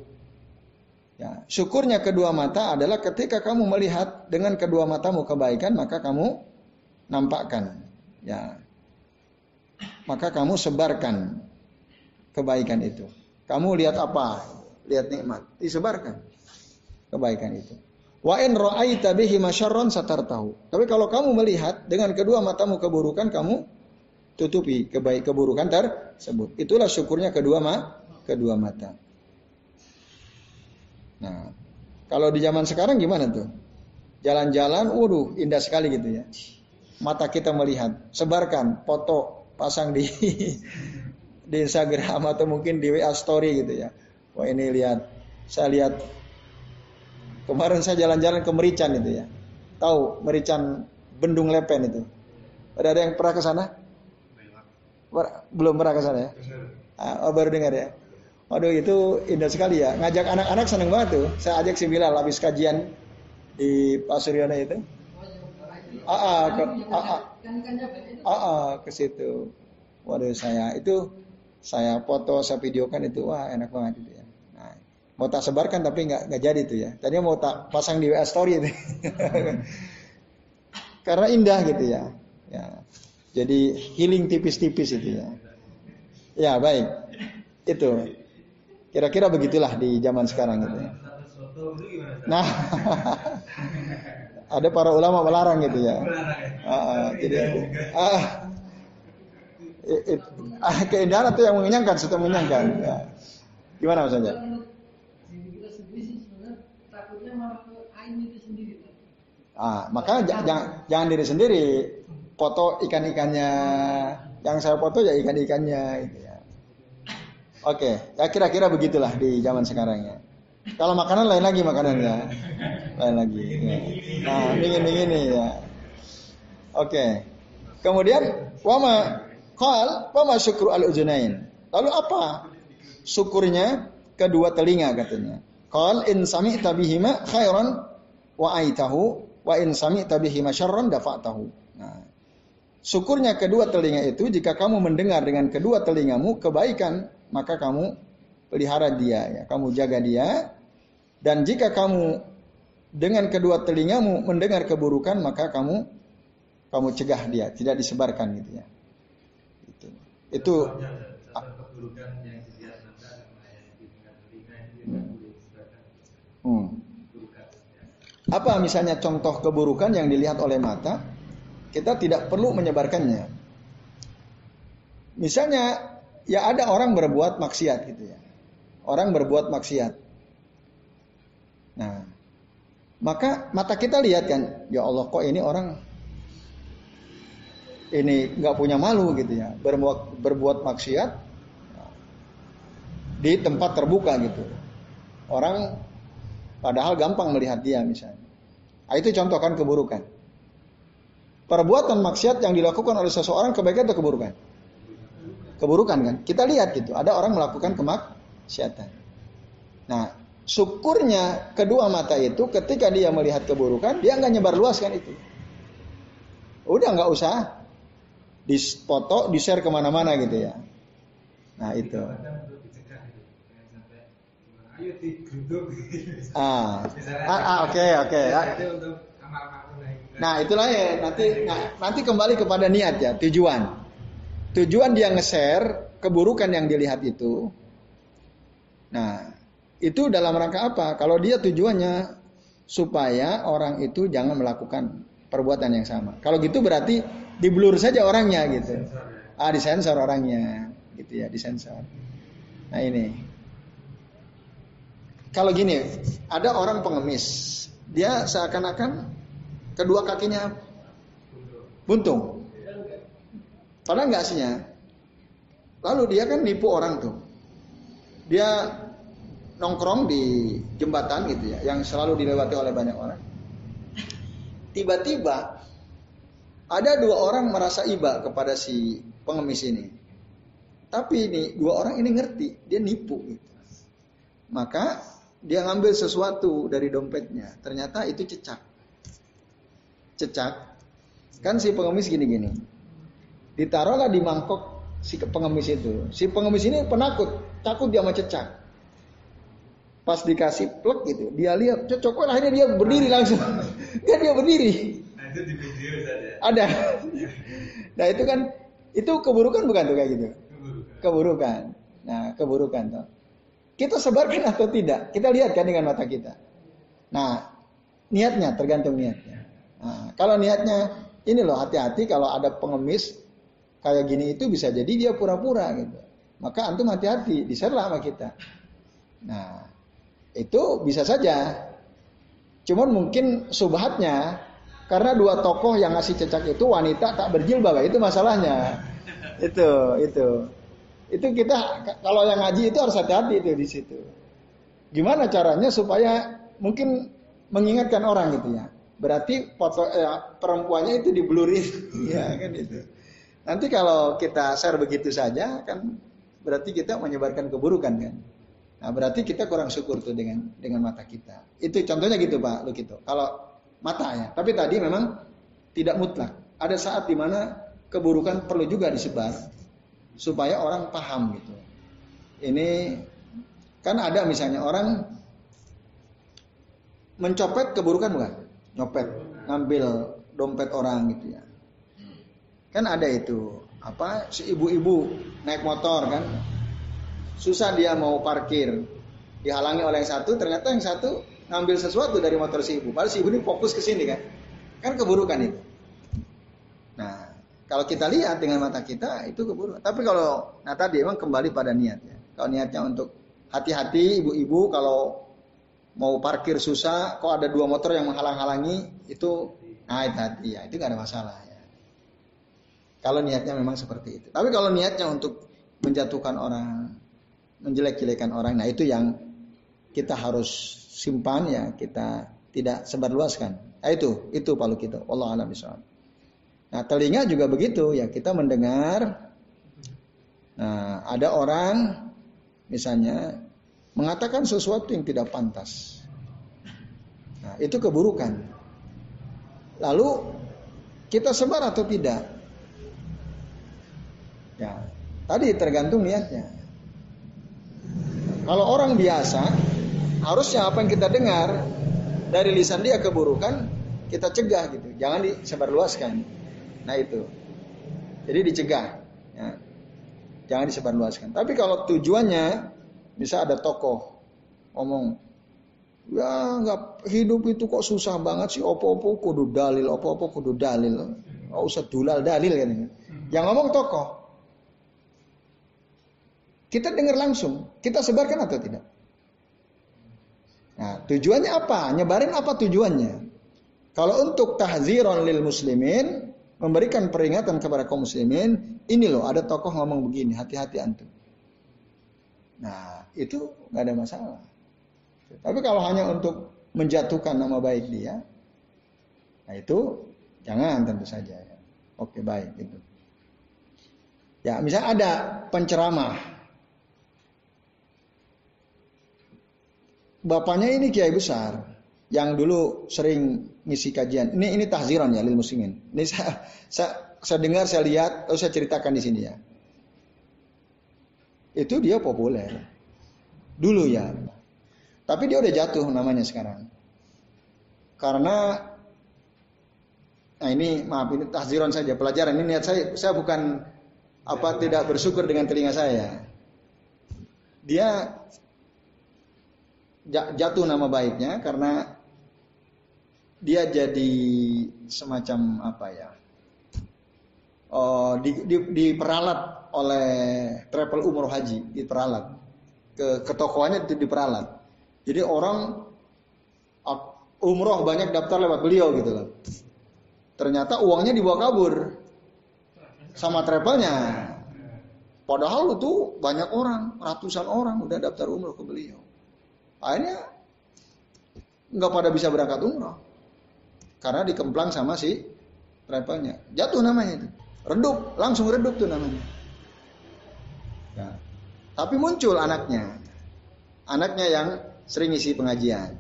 Ya, syukurnya kedua mata adalah ketika kamu melihat dengan kedua matamu kebaikan maka kamu nampakkan. Ya. Maka kamu sebarkan kebaikan itu. Kamu lihat apa? lihat nikmat, disebarkan kebaikan itu. Wa in ra'aita bihi masyarron satartahu. Tapi kalau kamu melihat dengan kedua matamu keburukan, kamu tutupi kebaik keburukan tersebut. Itulah syukurnya kedua ma kedua mata. Nah, kalau di zaman sekarang gimana tuh? Jalan-jalan, waduh, indah sekali gitu ya. Mata kita melihat, sebarkan foto, pasang di di Instagram atau mungkin di WA story gitu ya. Wah ini lihat, saya lihat Kemarin saya jalan-jalan ke Merican itu ya. Tahu Merican Bendung Lepen itu. Ada ada yang pernah ke sana? Belum pernah ke sana ya? Ah, oh, baru dengar ya. Waduh itu indah sekali ya. Ngajak anak-anak seneng banget tuh. Saya ajak si Bilal habis kajian di Pak Suryono itu. Ah, ah, ke, ah, ah, ah, ke situ. Waduh saya itu saya foto, saya videokan itu wah enak banget itu ya mau tak sebarkan tapi nggak nggak jadi tuh ya. Tadinya mau tak pasang di WA story itu. Karena indah gitu ya. Ya. Jadi healing tipis-tipis itu ya. Ya baik. Itu. Kira-kira begitulah di zaman sekarang gitu ya. Nah, ada para ulama melarang gitu ya. Uh, jadi, uh, keindahan itu yang mengenyangkan, sudah mengenyangkan. Ya. Gimana maksudnya? Ah, maka jangan jangan diri sendiri foto ikan-ikannya. Yang saya foto ya ikan-ikannya gitu ya. Oke, ya kira-kira begitulah di zaman sekarang ya. Kalau makanan lain lagi makanannya. Lain lagi. Ya. Nah, dingin-dingin nih ya. Oke. Kemudian wama qal wama syukru al ujunain. Lalu apa syukurnya kedua telinga katanya. Qal in sami'ta bihima khairan wa aitahu wa in sami'ta bihi masyarran dafa'tahu. Nah, syukurnya kedua telinga itu jika kamu mendengar dengan kedua telingamu kebaikan, maka kamu pelihara dia ya, kamu jaga dia. Dan jika kamu dengan kedua telingamu mendengar keburukan, maka kamu kamu cegah dia, tidak disebarkan gitu ya. Itu. Itu Hmm. Apa misalnya contoh keburukan yang dilihat oleh mata, kita tidak perlu menyebarkannya. Misalnya, ya ada orang berbuat maksiat gitu ya. Orang berbuat maksiat. Nah, maka mata kita lihat kan, ya Allah kok ini orang ini nggak punya malu gitu ya, berbuat berbuat maksiat di tempat terbuka gitu. Orang Padahal gampang melihat dia misalnya. Nah, itu contohkan keburukan. Perbuatan maksiat yang dilakukan oleh seseorang kebaikan atau keburukan? Keburukan kan? Kita lihat gitu, ada orang melakukan kemaksiatan. Nah, syukurnya kedua mata itu ketika dia melihat keburukan, dia nggak nyebar luaskan itu. Udah nggak usah dipoto, di share ke mana-mana gitu ya. Nah itu. Ah, ah, ah oke oke. Nah itulah ya nanti nah, nanti kembali kepada niat ya tujuan. Tujuan dia nge-share keburukan yang dilihat itu. Nah itu dalam rangka apa? Kalau dia tujuannya supaya orang itu jangan melakukan perbuatan yang sama. Kalau gitu berarti diblur saja orangnya gitu. Ah disensor orangnya gitu ya disensor. Nah ini kalau gini, ada orang pengemis, dia seakan-akan kedua kakinya buntung. Padahal enggak aslinya. Lalu dia kan nipu orang tuh. Dia nongkrong di jembatan gitu ya, yang selalu dilewati oleh banyak orang. Tiba-tiba ada dua orang merasa iba kepada si pengemis ini. Tapi ini dua orang ini ngerti, dia nipu gitu. Maka dia ngambil sesuatu dari dompetnya, ternyata itu cecak. Cecak, kan si pengemis gini-gini. Ditaruhlah di mangkok si pengemis itu. Si pengemis ini penakut, takut dia mau cecak. Pas dikasih plek gitu, dia lihat cocok, akhirnya dia berdiri langsung. dia dia berdiri. Nah, itu di video saja. Ada. nah itu kan itu keburukan bukan tuh kayak gitu. Keburukan. keburukan. Nah keburukan tuh. kita sebarkan atau tidak? Kita lihat kan dengan mata kita. Nah, niatnya tergantung niatnya. Nah, kalau niatnya ini loh hati-hati kalau ada pengemis kayak gini itu bisa jadi dia pura-pura gitu. Maka antum hati-hati, diserlah sama kita. Nah, itu bisa saja. Cuman mungkin subhatnya karena dua tokoh yang ngasih cecak itu wanita tak berjilbab, itu masalahnya. Itu, itu. Itu kita kalau yang ngaji itu harus hati-hati itu di situ. Gimana caranya supaya mungkin mengingatkan orang gitu ya. Berarti foto eh, perempuannya itu diblurin, ya kan itu. Nanti kalau kita share begitu saja kan berarti kita menyebarkan keburukan kan. Nah, berarti kita kurang syukur tuh dengan dengan mata kita. Itu contohnya gitu Pak gitu. Kalau mata ya. Tapi tadi memang tidak mutlak. Ada saat di mana keburukan perlu juga disebar supaya orang paham gitu. Ini kan ada misalnya orang mencopet keburukan bukan? Nyopet, ngambil dompet orang gitu ya. Kan ada itu. Apa? Si ibu-ibu naik motor kan? Susah dia mau parkir. Dihalangi oleh yang satu ternyata yang satu ngambil sesuatu dari motor si ibu. Padahal si ibu ini fokus ke sini kan? Kan keburukan itu. Nah kalau kita lihat dengan mata kita itu keburu. Tapi kalau nah tadi emang kembali pada niatnya. Kalau niatnya untuk hati-hati ibu-ibu kalau mau parkir susah, kok ada dua motor yang menghalang-halangi itu itu hati ya. Itu gak ada masalah ya. Kalau niatnya memang seperti itu. Tapi kalau niatnya untuk menjatuhkan orang, menjelek-jelekan orang, nah itu yang kita harus simpan ya, kita tidak sebarluaskan. Nah itu, itu palu kita. Allah alam. Nah telinga juga begitu ya kita mendengar. Nah ada orang misalnya mengatakan sesuatu yang tidak pantas. Nah itu keburukan. Lalu kita sebar atau tidak? Tadi tergantung niatnya. Kalau orang biasa harusnya apa yang kita dengar dari lisan dia keburukan kita cegah gitu, jangan disebarluaskan. Nah itu. Jadi dicegah. Ya. Jangan disebarluaskan. Tapi kalau tujuannya bisa ada tokoh ngomong ya nggak hidup itu kok susah banget sih opo-opo kudu dalil opo-opo kudu dalil nggak usah dulal dalil kan yang ngomong tokoh kita dengar langsung kita sebarkan atau tidak nah tujuannya apa nyebarin apa tujuannya kalau untuk tahziron lil muslimin memberikan peringatan kepada kaum muslimin, ini loh ada tokoh ngomong begini, hati-hati antum. Nah, itu nggak ada masalah. Tapi kalau hanya untuk menjatuhkan nama baik dia, nah itu jangan tentu saja. Ya. Oke baik itu. Ya misalnya ada penceramah, bapaknya ini kiai besar, yang dulu sering ngisi kajian. Ini ini tahziran ya lil muslimin. Ini saya, saya, saya dengar, saya lihat, lalu saya ceritakan di sini ya. Itu dia populer. Dulu ya. Tapi dia udah jatuh namanya sekarang. Karena Nah ini maaf ini tahziran saja pelajaran ini niat saya saya bukan apa tidak bersyukur dengan telinga saya. Dia jatuh nama baiknya karena dia jadi semacam apa ya? Oh, di, di, diperalat oleh travel umroh haji, diperalat ke ke tokoannya itu diperalat. Jadi orang umroh banyak daftar lewat beliau gitu loh. Ternyata uangnya dibawa kabur sama travelnya. Padahal itu banyak orang, ratusan orang udah daftar umroh ke beliau. Akhirnya nggak pada bisa berangkat umroh. Karena dikemplang sama si travelnya. Jatuh namanya itu. Redup, langsung redup tuh namanya. Ya. Tapi muncul anaknya. Anaknya yang sering isi pengajian.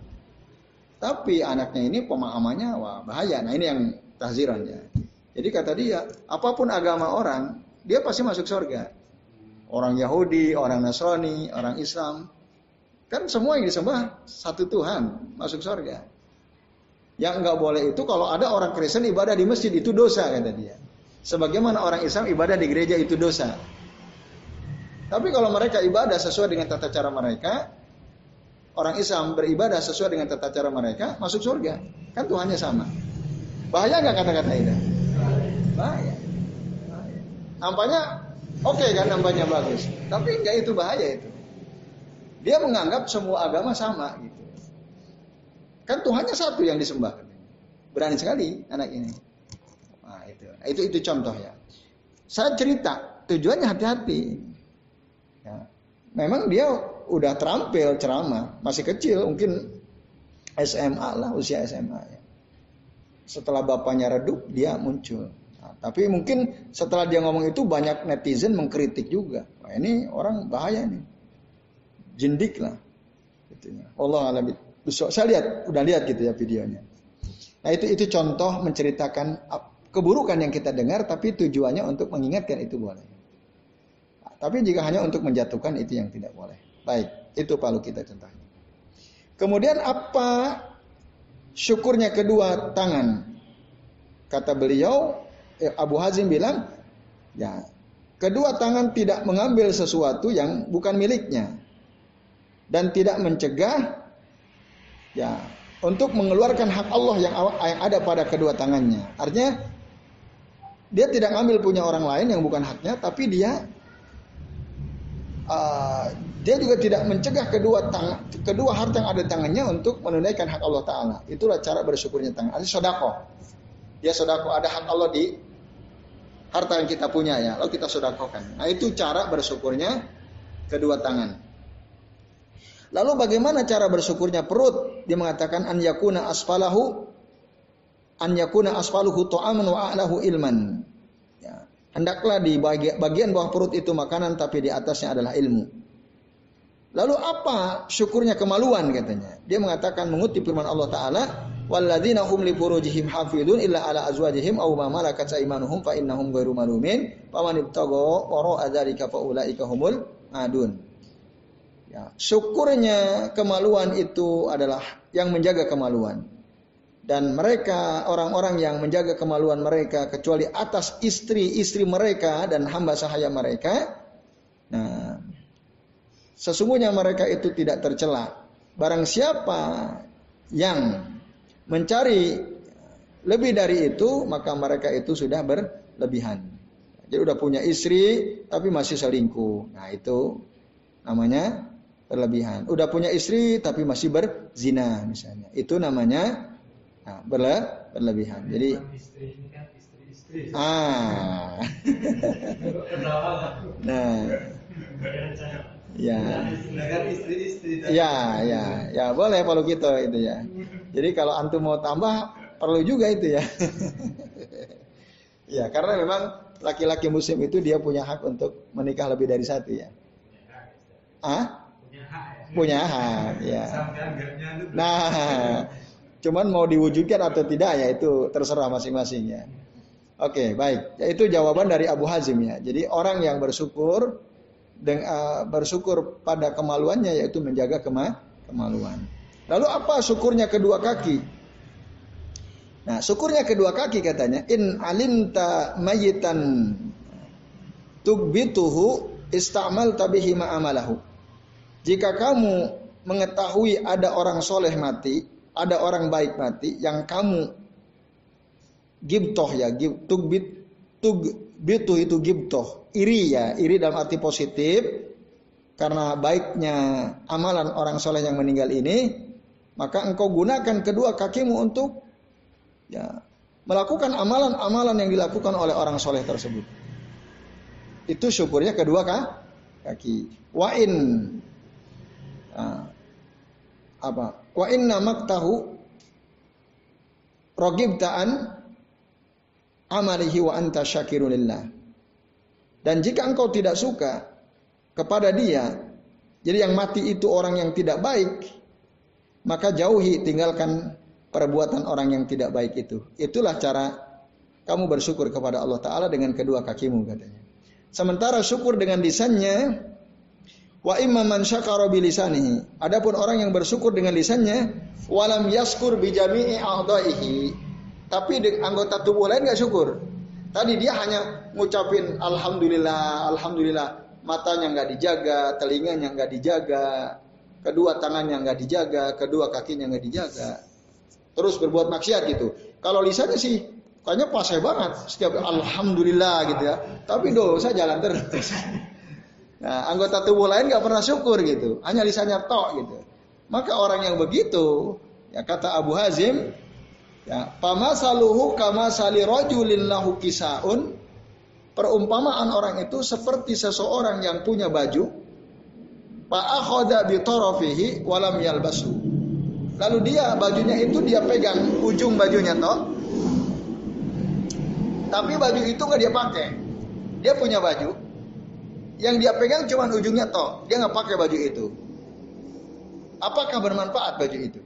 Tapi anaknya ini pemahamannya wah bahaya. Nah ini yang tahziran ya. Jadi kata dia, apa pun agama orang, dia pasti masuk surga. Orang Yahudi, orang Nasrani, orang Islam, kan semua yang disembah satu Tuhan masuk surga. Yang nggak boleh itu kalau ada orang Kristen ibadah di masjid itu dosa kata dia. Sebagaimana orang Islam ibadah di gereja itu dosa. Tapi kalau mereka ibadah sesuai dengan tata cara mereka, orang Islam beribadah sesuai dengan tata cara mereka, masuk surga. Kan Tuhannya sama. Bahaya nggak kata-kata itu? Bahaya. bahaya. Nampaknya oke okay kan, nampaknya bagus. Tapi enggak itu bahaya itu. Dia menganggap semua agama sama gitu. Kan Tuhannya satu yang disembah. Berani sekali anak ini. Nah, itu. Nah, itu itu contoh ya. Saya cerita, tujuannya hati-hati. Ya. Memang dia udah terampil ceramah, masih kecil, mungkin SMA lah, usia SMA ya. Setelah bapaknya redup, dia muncul. Nah, tapi mungkin setelah dia ngomong itu banyak netizen mengkritik juga. Wah, ini orang bahaya nih. Jindik lah. Gitu ya. Allah alam Saya lihat, udah lihat gitu ya videonya. Nah itu itu contoh menceritakan keburukan yang kita dengar, tapi tujuannya untuk mengingatkan itu boleh. Tapi jika hanya untuk menjatuhkan itu yang tidak boleh. Baik, itu palu kita contohnya. Kemudian apa syukurnya kedua tangan? Kata beliau, eh, Abu Hazim bilang, ya kedua tangan tidak mengambil sesuatu yang bukan miliknya dan tidak mencegah ya untuk mengeluarkan hak Allah yang ada pada kedua tangannya. Artinya dia tidak ngambil punya orang lain yang bukan haknya, tapi dia uh, dia juga tidak mencegah kedua tangan, kedua harta yang ada di tangannya untuk menunaikan hak Allah Taala. Itulah cara bersyukurnya tangan. Artinya sodako. Dia sodako ada hak Allah di harta yang kita punya ya, lalu kita sodakokan. Nah itu cara bersyukurnya kedua tangan. Lalu bagaimana cara bersyukurnya perut? Dia mengatakan an yakuna asfalahu an yakuna asfaluhu ta'aman wa a'lahu ilman. Ya. Hendaklah di bagian bawah perut itu makanan tapi di atasnya adalah ilmu. Lalu apa syukurnya kemaluan katanya? Dia mengatakan mengutip firman Allah Taala, "Walladzina hum li furujihim hafidun illa ala azwajihim aw ma malakat aymanuhum fa innahum ghairu malumin, faman ibtagha wara dzalika fa ulaika humul adun." Ya, syukurnya kemaluan itu adalah yang menjaga kemaluan. Dan mereka orang-orang yang menjaga kemaluan mereka kecuali atas istri-istri mereka dan hamba sahaya mereka. Nah, Sesungguhnya mereka itu tidak tercela. Barang siapa yang mencari lebih dari itu, maka mereka itu sudah berlebihan. Jadi udah punya istri tapi masih selingkuh. Nah, itu namanya berlebihan. Udah punya istri tapi masih berzina misalnya. Itu namanya nah, berle berlebihan. Jadi kan Ah. nah. Ya. Ya, ya, ya boleh kalau gitu itu ya. Jadi kalau antum mau tambah perlu juga itu ya. ya, karena memang laki-laki muslim itu dia punya hak untuk menikah lebih dari satu ya. Ah? Punya hak, ya. Nah, cuman mau diwujudkan atau tidak ya itu terserah masing-masing ya. Oke, baik. Ya, itu jawaban dari Abu Hazim ya. Jadi orang yang bersyukur dengan uh, bersyukur pada kemaluannya yaitu menjaga kema kemaluan. Lalu apa syukurnya kedua kaki? Nah, syukurnya kedua kaki katanya in alimta mayitan tugbituhu istamal tabihi ma'amalahu. Jika kamu mengetahui ada orang soleh mati, ada orang baik mati, yang kamu gibtoh ya, gib, tugbit, tugbitu itu gibtoh, iri ya, iri dalam arti positif karena baiknya amalan orang soleh yang meninggal ini, maka engkau gunakan kedua kakimu untuk ya melakukan amalan-amalan yang dilakukan oleh orang soleh tersebut. Itu syukurnya kedua kah? kaki. Wa in nah, apa? Wa inna maktahu rogibtaan amalihi wa anta syakirulillah. Dan jika engkau tidak suka kepada dia, jadi yang mati itu orang yang tidak baik, maka jauhi tinggalkan perbuatan orang yang tidak baik itu. Itulah cara kamu bersyukur kepada Allah Ta'ala dengan kedua kakimu katanya. Sementara syukur dengan lisannya, wa imma man syakara bilisanihi. Adapun orang yang bersyukur dengan lisannya, walam yaskur bijami'i a'daihi. Tapi anggota tubuh lain gak syukur. Tadi dia hanya ngucapin alhamdulillah, alhamdulillah. matanya nggak dijaga, telinganya nggak dijaga, kedua tangannya nggak dijaga, kedua kakinya nggak dijaga, terus berbuat maksiat gitu. Kalau lisannya sih kayaknya pasai banget, setiap alhamdulillah gitu ya. Tapi dosa jalan terus. Nah, anggota tubuh lain nggak pernah syukur gitu, hanya lisannya tok gitu. Maka orang yang begitu, ya kata Abu Hazim, ya pamasaluhu kama sali rojulin lahu kisaun. Perumpamaan orang itu seperti seseorang yang punya baju lalu dia bajunya itu dia pegang ujung bajunya toh tapi baju itu nggak dia pakai. Dia punya baju yang dia pegang cuma ujungnya toh, dia nggak pakai baju itu. Apakah bermanfaat baju itu?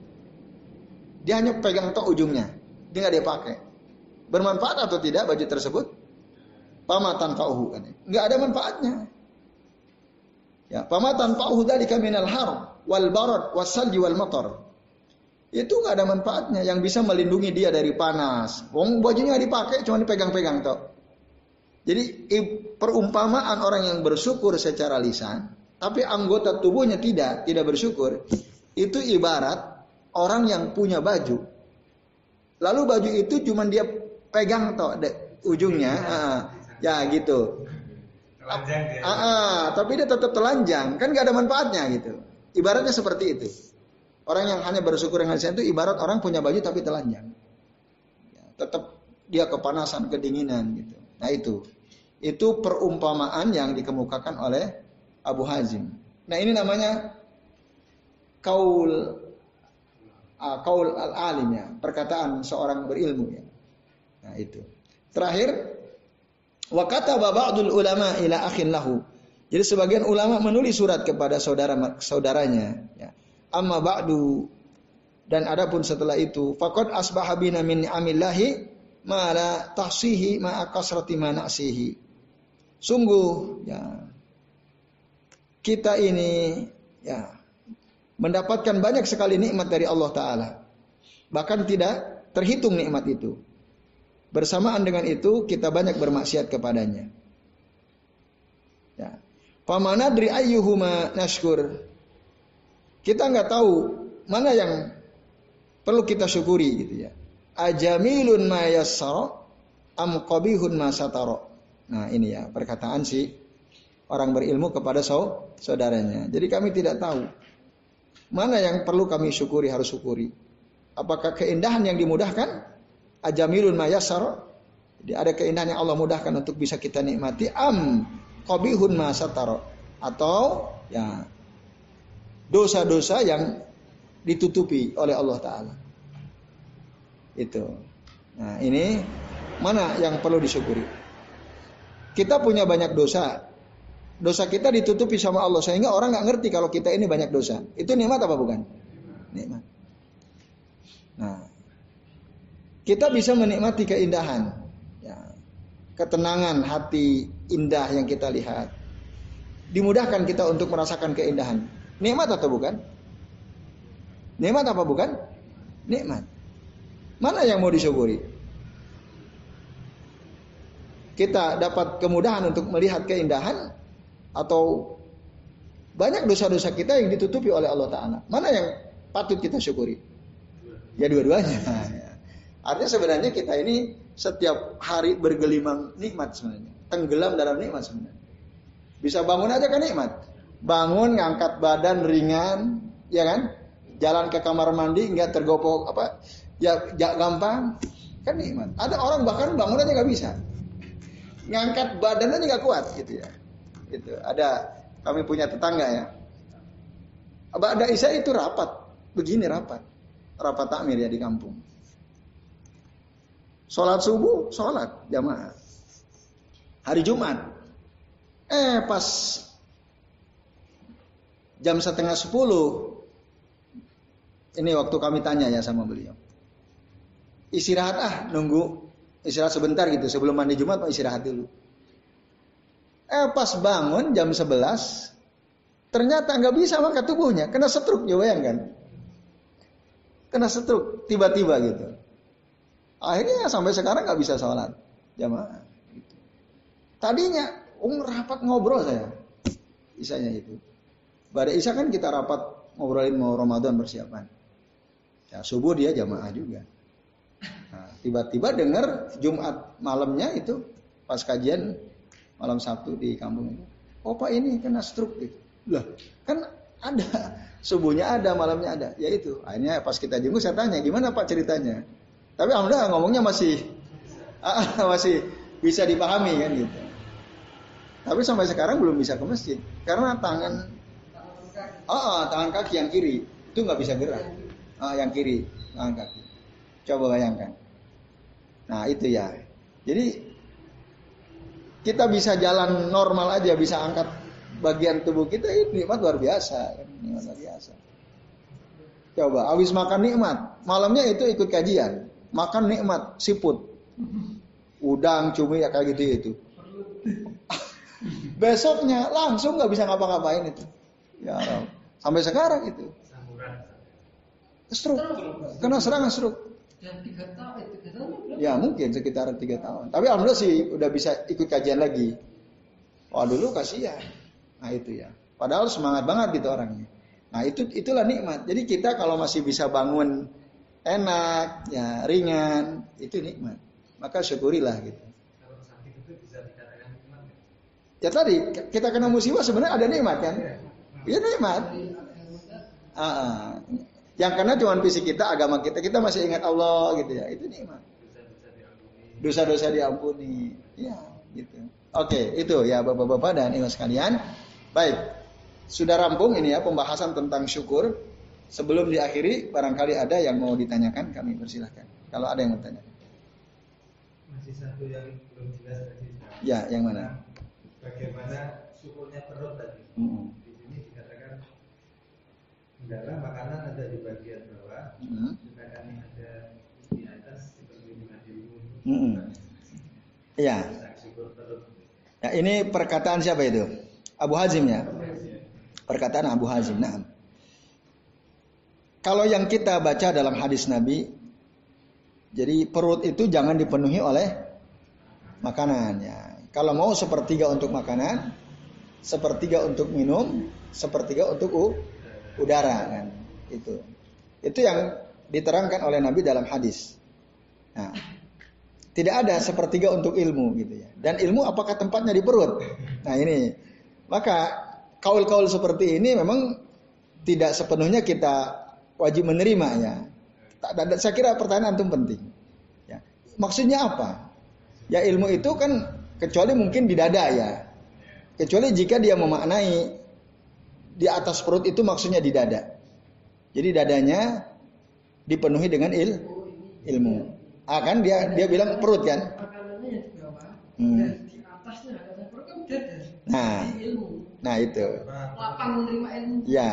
Dia hanya pegang toh ujungnya, dia nggak dia pakai. Bermanfaat atau tidak baju tersebut? Pamatan fauhu kan? Nggak ada manfaatnya. Ya, pamatan fauhu dari kaminal har wal barad wasal wal motor. Itu nggak ada manfaatnya yang bisa melindungi dia dari panas. Wong bajunya nggak dipakai, cuma dipegang-pegang toh. Jadi perumpamaan orang yang bersyukur secara lisan, tapi anggota tubuhnya tidak, tidak bersyukur, itu ibarat orang yang punya baju. Lalu baju itu cuma dia pegang toh de, ujungnya, uh, ya gitu. Telanjang Uh, uh, tapi dia tetap telanjang, kan gak ada manfaatnya gitu. Ibaratnya seperti itu. Orang yang hanya bersyukur dengan lisan itu ibarat orang punya baju tapi telanjang. Ya, tetap dia kepanasan, kedinginan gitu. Nah itu. Itu perumpamaan yang dikemukakan oleh Abu Hazim. Nah ini namanya kaul uh, kaul al alim ya, perkataan seorang berilmu ya. Nah itu. Terakhir wa kata ba'dul ulama ila akhin lahu. Jadi sebagian ulama menulis surat kepada saudara saudaranya ya. Amma ba'du dan adapun setelah itu faqad asbaha bina min amillahi ma la tahsihi ma kasrati ma na'sihi. Sungguh ya kita ini ya mendapatkan banyak sekali nikmat dari Allah taala. Bahkan tidak terhitung nikmat itu. Bersamaan dengan itu kita banyak bermaksiat kepadanya. Ya. Pamanadri ayyuhuma nashkur. Kita nggak tahu mana yang perlu kita syukuri gitu ya. Ajamilun ma yassara am. Nah ini ya perkataan si orang berilmu kepada saudaranya. Jadi kami tidak tahu mana yang perlu kami syukuri harus syukuri. Apakah keindahan yang dimudahkan? Ajamilun mayasar. Jadi ada keindahan yang Allah mudahkan untuk bisa kita nikmati. Am qabihun masataro. Atau ya dosa-dosa yang ditutupi oleh Allah Ta'ala. Itu. Nah ini mana yang perlu disyukuri? Kita punya banyak dosa. Dosa kita ditutupi sama Allah sehingga orang nggak ngerti kalau kita ini banyak dosa. Itu nikmat apa bukan? Nikmat. Nah, kita bisa menikmati keindahan, ya, ketenangan hati indah yang kita lihat. Dimudahkan kita untuk merasakan keindahan. Nikmat atau bukan? Nikmat apa bukan? Nikmat. Mana yang mau disyukuri? Kita dapat kemudahan untuk melihat keindahan atau banyak dosa-dosa kita yang ditutupi oleh Allah Ta'ala. Mana yang patut kita syukuri? Ya dua-duanya. Artinya sebenarnya kita ini setiap hari bergelimang nikmat sebenarnya. Tenggelam dalam nikmat sebenarnya. Bisa bangun aja kan nikmat. Bangun, ngangkat badan ringan, ya kan? Jalan ke kamar mandi nggak tergopok apa? Ya, ya gampang, kan nikmat. Ada orang bahkan bangun aja nggak bisa ngangkat badannya nggak kuat gitu ya. Itu ada kami punya tetangga ya. Ada Isya itu rapat, begini rapat, rapat takmir ya di kampung. Sholat subuh, sholat jamaah. Hari Jumat, eh pas jam setengah sepuluh, ini waktu kami tanya ya sama beliau. Istirahat ah, nunggu Istirahat sebentar gitu sebelum mandi Jumat mau istirahat dulu. Eh pas bangun jam 11 ternyata nggak bisa makan tubuhnya kena setruk ya bayangkan. Kena setruk tiba-tiba gitu. Akhirnya sampai sekarang nggak bisa sholat jamaah. Gitu. Tadinya um rapat ngobrol saya. isanya itu. Pada isya kan kita rapat ngobrolin mau Ramadan persiapan. Ya, subuh dia jamaah juga. Nah, tiba-tiba dengar Jumat malamnya itu pas kajian malam Sabtu di kampung itu. Oh Pak ini kena stroke gitu. Lah, kan ada subuhnya ada, malamnya ada. Ya itu. Akhirnya pas kita jenguk saya tanya, gimana Pak ceritanya? Tapi alhamdulillah ngomongnya masih masih bisa dipahami kan gitu. Tapi sampai sekarang belum bisa ke masjid karena tangan oh, tangan kaki yang kiri itu nggak bisa gerak. Ah, yang kiri tangan kaki. Coba bayangkan. Nah itu ya. Jadi kita bisa jalan normal aja, bisa angkat bagian tubuh kita ini nikmat luar biasa, nikmat luar biasa. Coba, habis makan nikmat, malamnya itu ikut kajian, makan nikmat, siput, udang, cumi ya kayak gitu itu. Besoknya langsung nggak bisa ngapa-ngapain itu. Ya Sampai sekarang itu. Stroke. Kena serangan stroke. Ya mungkin sekitar tiga tahun. Tapi alhamdulillah sih udah bisa ikut kajian lagi. Wah dulu kasihan. Nah itu ya. Padahal semangat banget gitu orangnya. Nah itu itulah nikmat. Jadi kita kalau masih bisa bangun enak, ya ringan, itu nikmat. Maka syukurilah gitu. Ya tadi kita kena musibah sebenarnya ada nikmat kan? Iya nikmat. Ah, ah. Yang karena cuma fisik kita, agama kita, kita masih ingat Allah gitu ya. Itu nikmat. Dosa-dosa diampuni. Ya, gitu. Oke, itu ya Bapak-bapak dan Ibu sekalian. Baik. Sudah rampung ini ya pembahasan tentang syukur. Sebelum diakhiri, barangkali ada yang mau ditanyakan, kami persilahkan. Kalau ada yang mau tanya. Masih satu yang belum jelas tadi. Ya, yang mana? bagaimana syukurnya perut tadi. Hmm. Darah makanan ada di bagian bawah, hmm. sedangkan ada di atas seperti ilmu. Hmm. Iya. Ya, ini perkataan siapa itu? Abu Hazim ya. Perkataan Abu Hazim. Nah, kalau yang kita baca dalam hadis Nabi, jadi perut itu jangan dipenuhi oleh makanan ya. Kalau mau sepertiga untuk makanan, sepertiga untuk minum, sepertiga untuk udara kan. Itu. Itu yang diterangkan oleh Nabi dalam hadis. Nah, tidak ada sepertiga untuk ilmu gitu ya. Dan ilmu apakah tempatnya di perut? Nah ini, maka kaul-kaul seperti ini memang tidak sepenuhnya kita wajib menerima ya. Saya kira pertanyaan itu penting. Ya. Maksudnya apa? Ya ilmu itu kan Kecuali mungkin di dada ya. Kecuali jika dia memaknai di atas perut itu maksudnya di dada. Jadi dadanya dipenuhi dengan il, ilmu. Ah kan dia dia bilang perut kan? Hmm. Nah, nah itu. Ya.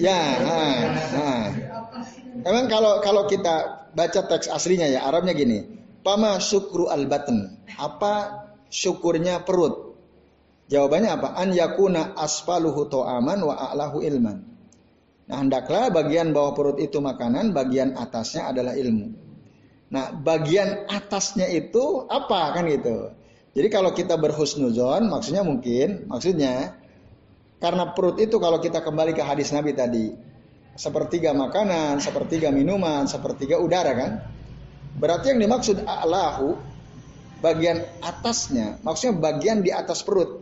Ya, nah, nah. Emang kalau kalau kita baca teks aslinya ya Arabnya gini. Pama syukru al baten. Apa syukurnya perut? Jawabannya apa? An yakuna asfaluhu to'aman wa a'lahu ilman. Nah, hendaklah bagian bawah perut itu makanan, bagian atasnya adalah ilmu. Nah, bagian atasnya itu apa kan gitu. Jadi kalau kita berhusnuzon, maksudnya mungkin, maksudnya karena perut itu kalau kita kembali ke hadis Nabi tadi, sepertiga makanan, sepertiga minuman, sepertiga udara kan? Berarti yang dimaksud Allahu bagian atasnya, maksudnya bagian di atas perut.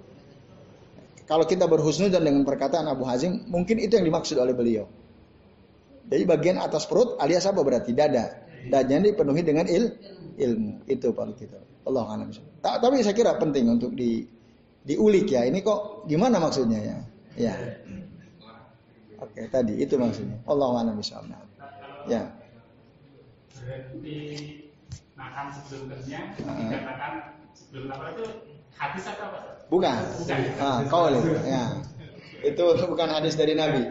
Kalau kita berhusnudzon dengan perkataan Abu Hazim, mungkin itu yang dimaksud oleh beliau. Jadi bagian atas perut alias apa berarti dada. Dadanya dipenuhi dengan il, ilmu. Itu Pak kita. Allah alam. Tapi saya kira penting untuk di diulik ya. Ini kok gimana maksudnya ya? Ya. Oke, tadi itu maksudnya. Allah a'lam. Ya. Makan sebelum kerja dikatakan sebelum apa itu hadis atau apa? Bukan. Bukan. Ah, kaul itu. Ya. Itu bukan hadis dari Nabi.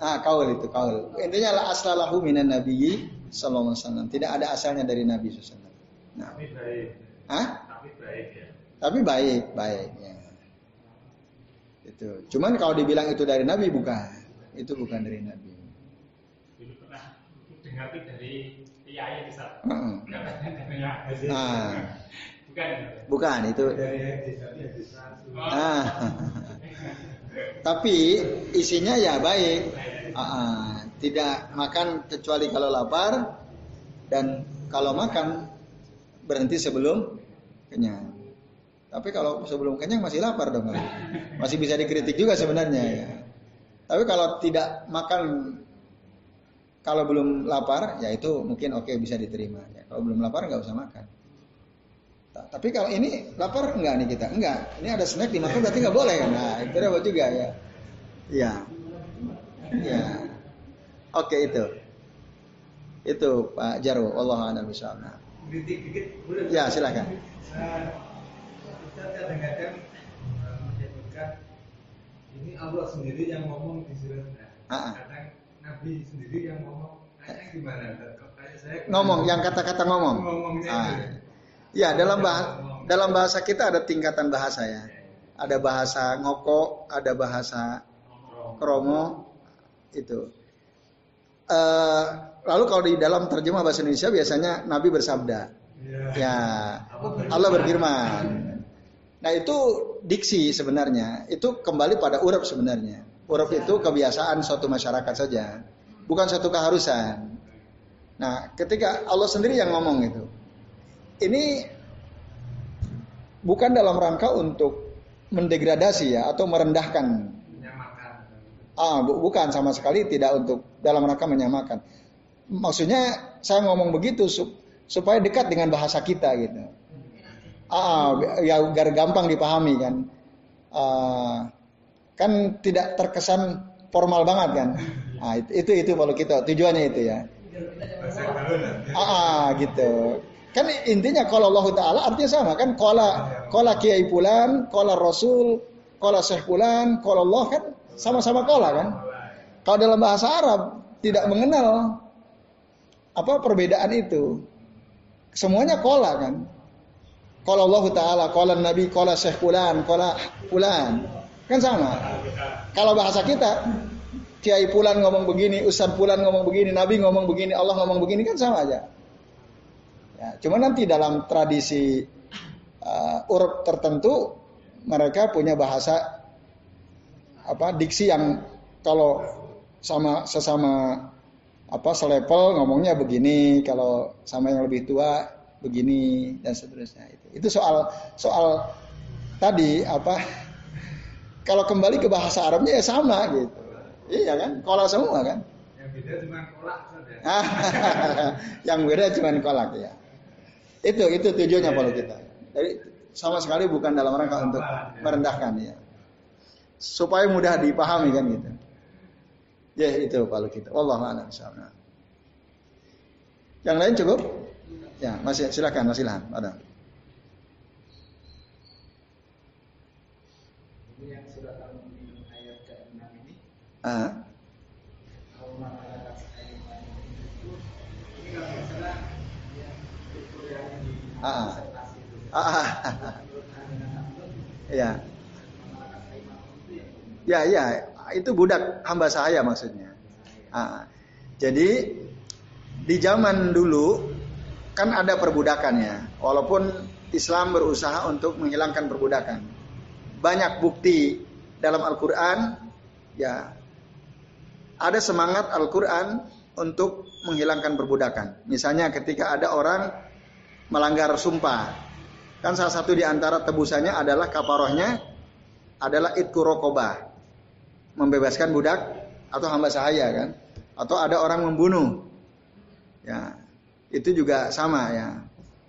Ah, kaul itu, kaul. Intinya la aslalahu minan nabiyyi sallallahu alaihi wasallam. Tidak ada asalnya dari Nabi sallallahu Nah. Tapi baik. Hah? Tapi baik ya. Tapi baik, baik ya. Itu. Cuman kalau dibilang itu dari Nabi bukan. Itu bukan dari Nabi. Dulu pernah dengar dari kiai bisa. Nah, Bukan. Bukan itu. Ah. Tapi isinya ya baik. Ah, tidak makan kecuali kalau lapar dan kalau makan berhenti sebelum kenyang. Tapi kalau sebelum kenyang masih lapar dong. Masih bisa dikritik juga sebenarnya ya. Tapi kalau tidak makan kalau belum lapar ya itu mungkin oke okay, bisa diterima ya. Kalau belum lapar nggak usah makan. Tapi kalau ini lapar enggak nih kita? Enggak. Ini ada snack dimakan berarti nggak boleh kan? Nah, itu repot juga ya. Iya. Ya. Oke itu. Itu Pak Jarwo, Allah a'lam bishawab. Ya, silakan. Kadang-kadang menyebutkan ini Allah sendiri yang ngomong di surat. Nabi sendiri yang ngomong. Gimana? Saya ngomong, yang kata-kata ngomong. Ngomongnya ah. Ya, dalam bahasa dalam bahasa kita ada tingkatan bahasa ya. Ada bahasa ngoko, ada bahasa kromo itu. Uh, lalu kalau di dalam terjemah bahasa Indonesia biasanya Nabi bersabda. Ya, Allah berfirman. Nah itu diksi sebenarnya, itu kembali pada urap sebenarnya. Urap itu kebiasaan suatu masyarakat saja, bukan suatu keharusan. Nah, ketika Allah sendiri yang ngomong itu, ini bukan dalam rangka untuk mendegradasi ya atau merendahkan. Ah, bu bukan sama sekali tidak untuk dalam rangka menyamakan. Maksudnya saya ngomong begitu supaya dekat dengan bahasa kita gitu. Ah, ya agar gampang dipahami kan. Ah, kan tidak terkesan formal banget kan. Ah, itu itu, itu kalau kita tujuannya itu ya. Ah, ah gitu. Kan intinya kalau Allah Ta'ala artinya sama kan. Kola, kola kiai pulan, kola rasul, kola syekh pulan, kola Allah kan sama-sama kola kan. Kalau dalam bahasa Arab tidak mengenal apa perbedaan itu. Semuanya kola kan. Kalau Allah Ta'ala, kola Nabi, kola syekh pulan, kola pulan. Kan sama. Kalau bahasa kita, Kiai Pulan ngomong begini, Ustaz Pulan ngomong begini, Nabi ngomong begini, Allah ngomong begini kan sama aja. Ya, cuma nanti dalam tradisi uh, urut tertentu mereka punya bahasa apa diksi yang kalau sama sesama apa selepel ngomongnya begini, kalau sama yang lebih tua begini dan seterusnya itu. Itu soal soal tadi apa kalau kembali ke bahasa Arabnya ya sama gitu. Iya kan? Kolak semua kan? Yang beda cuma kolak saja. yang beda cuma kolak ya. Itu itu tujuannya kalau kita. Jadi sama sekali bukan dalam rangka untuk merendahkan ya. Supaya mudah dipahami kan gitu. Ya itu kalau kita. Allah a'lam Yang lain cukup? Ya, masih silakan, masih lahan. Ada. Ini yang sudah ayat ke-6 Ah. Ah, ah. ah. ya. Ya, ya, itu budak hamba saya maksudnya. Ah. Jadi di zaman dulu kan ada perbudakan ya, walaupun Islam berusaha untuk menghilangkan perbudakan. Banyak bukti dalam Al-Quran, ya ada semangat Al-Quran untuk menghilangkan perbudakan. Misalnya ketika ada orang melanggar sumpah. Kan salah satu di antara tebusannya adalah kaparohnya adalah itku rokobah. Membebaskan budak atau hamba sahaya kan. Atau ada orang membunuh. Ya, itu juga sama ya.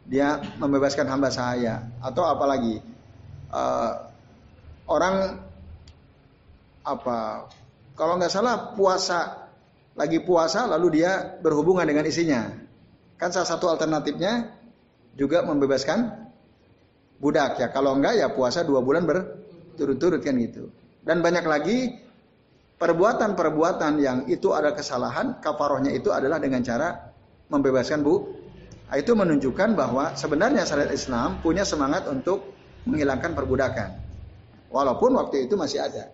Dia membebaskan hamba sahaya. Atau apalagi uh, orang apa kalau nggak salah puasa lagi puasa lalu dia berhubungan dengan isinya kan salah satu alternatifnya juga membebaskan budak ya. Kalau enggak ya puasa dua bulan berturut-turut kan gitu. Dan banyak lagi perbuatan-perbuatan yang itu ada kesalahan, kafarohnya itu adalah dengan cara membebaskan bu. Nah, itu menunjukkan bahwa sebenarnya syariat Islam punya semangat untuk menghilangkan perbudakan. Walaupun waktu itu masih ada.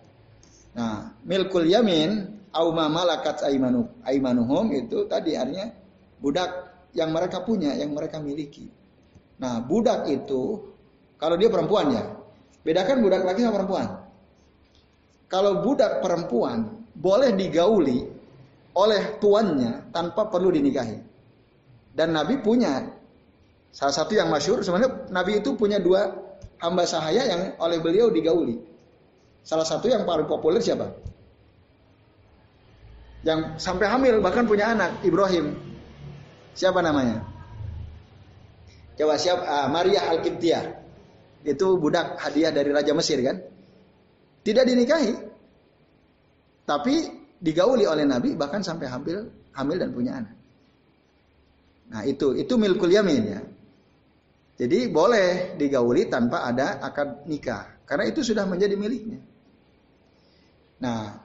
Nah, milkul yamin auma malakat aimanu aimanuhum itu tadi artinya budak yang mereka punya, yang mereka miliki. Nah, budak itu kalau dia perempuan ya, bedakan budak laki sama perempuan. Kalau budak perempuan boleh digauli oleh tuannya tanpa perlu dinikahi. Dan Nabi punya salah satu yang masyur sebenarnya Nabi itu punya dua hamba sahaya yang oleh beliau digauli. Salah satu yang paling populer siapa? Yang sampai hamil bahkan punya anak Ibrahim. Siapa namanya? Coba siap uh, Maria al Itu budak hadiah dari Raja Mesir kan? Tidak dinikahi. Tapi digauli oleh Nabi bahkan sampai hamil, hamil dan punya anak. Nah, itu itu milkul yamin ya. Jadi boleh digauli tanpa ada akad nikah karena itu sudah menjadi miliknya. Nah,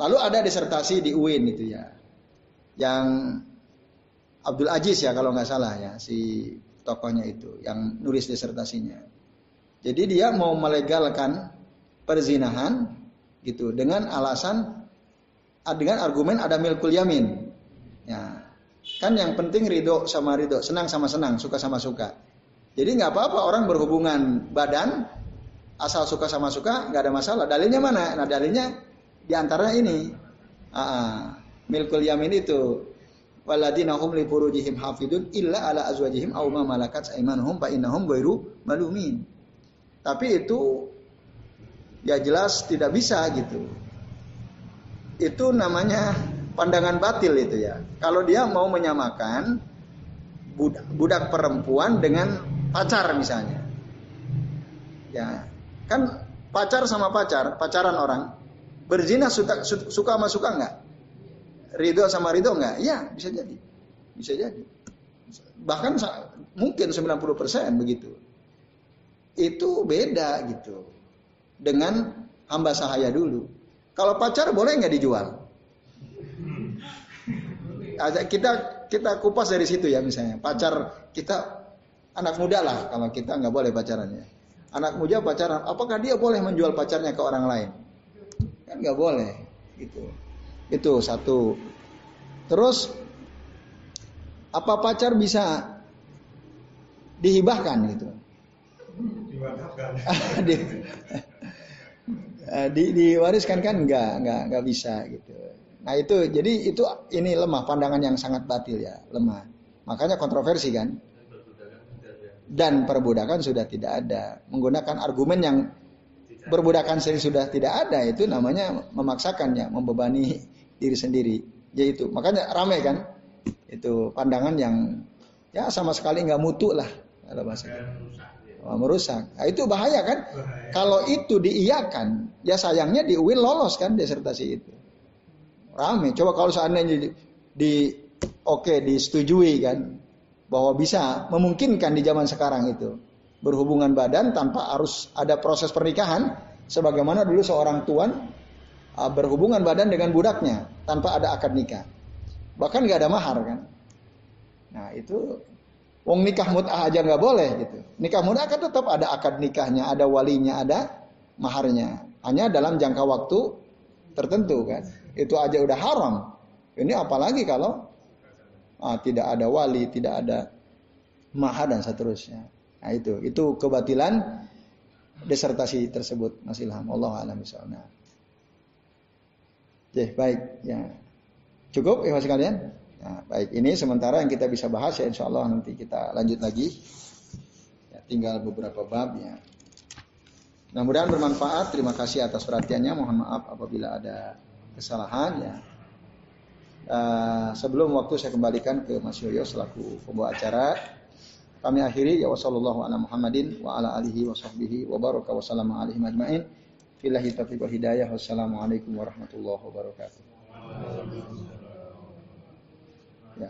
lalu ada disertasi di UIN itu ya. Yang Abdul Aziz ya kalau nggak salah ya si tokohnya itu yang nulis disertasinya. Jadi dia mau melegalkan perzinahan gitu dengan alasan dengan argumen ada milkul yamin. Ya. Kan yang penting ridho sama ridho, senang sama senang, suka sama suka. Jadi nggak apa-apa orang berhubungan badan asal suka sama suka nggak ada masalah. Dalilnya mana? Nah dalilnya di antaranya ini. Ah, milkul yamin itu waladina hum li furujihim hafidun illa ala azwajihim aw ma malakat aymanuhum fa innahum ghairu malumin. Tapi itu ya jelas tidak bisa gitu. Itu namanya pandangan batil itu ya. Kalau dia mau menyamakan budak, budak perempuan dengan pacar misalnya. Ya, kan pacar sama pacar, pacaran orang berzina suka suka sama suka enggak? ridho sama ridho enggak? Ya, bisa jadi. Bisa jadi. Bahkan mungkin 90% begitu. Itu beda gitu. Dengan hamba sahaya dulu. Kalau pacar boleh nggak dijual? Kita kita kupas dari situ ya misalnya. Pacar kita anak muda lah kalau kita nggak boleh pacarannya. Anak muda pacaran, apakah dia boleh menjual pacarnya ke orang lain? Kan nggak boleh gitu. Itu satu. Terus apa pacar bisa dihibahkan gitu? di, di, diwariskan kan enggak, enggak, enggak bisa gitu. Nah itu jadi itu ini lemah pandangan yang sangat batil ya, lemah. Makanya kontroversi kan. Dan perbudakan sudah tidak ada. Menggunakan argumen yang berbudakan sendiri sudah tidak ada itu namanya memaksakan ya, membebani diri sendiri. Ya itu, makanya ramai kan? Itu pandangan yang ya sama sekali nggak mutu lah kalau bahasa. Oh, merusak. Nah, itu bahaya kan? Bahaya. Kalau itu diiyakan, ya sayangnya di UIN lolos kan disertasi itu. Rame. Coba kalau seandainya di, di oke okay, disetujui kan bahwa bisa memungkinkan di zaman sekarang itu berhubungan badan tanpa harus ada proses pernikahan sebagaimana dulu seorang tuan uh, berhubungan badan dengan budaknya tanpa ada akad nikah. Bahkan nggak ada mahar kan. Nah itu wong nikah mut'ah aja nggak boleh gitu. Nikah mut'ah kan tetap ada akad nikahnya, ada walinya, ada maharnya. Hanya dalam jangka waktu tertentu kan. Itu aja udah haram. Ini apalagi kalau ah, tidak ada wali, tidak ada mahar dan seterusnya. Nah itu, itu kebatilan disertasi tersebut Mas Ilham. Allah alam misalnya. Oke, baik. Ya. Cukup ya sekalian? Nah, baik. Ini sementara yang kita bisa bahas ya insya Allah nanti kita lanjut lagi. Ya, tinggal beberapa bab ya. Mudah-mudahan bermanfaat. Terima kasih atas perhatiannya. Mohon maaf apabila ada kesalahan ya. Uh, sebelum waktu saya kembalikan ke Mas Yoyo selaku pembawa acara. Kami akhiri ya wasallallahu ala Muhammadin wa ala alihi wa sahbihi wa baraka wa salama alaihi majma'in. Billahi taufiq wal hidayah. Wassalamualaikum warahmatullahi wabarakatuh. Ya.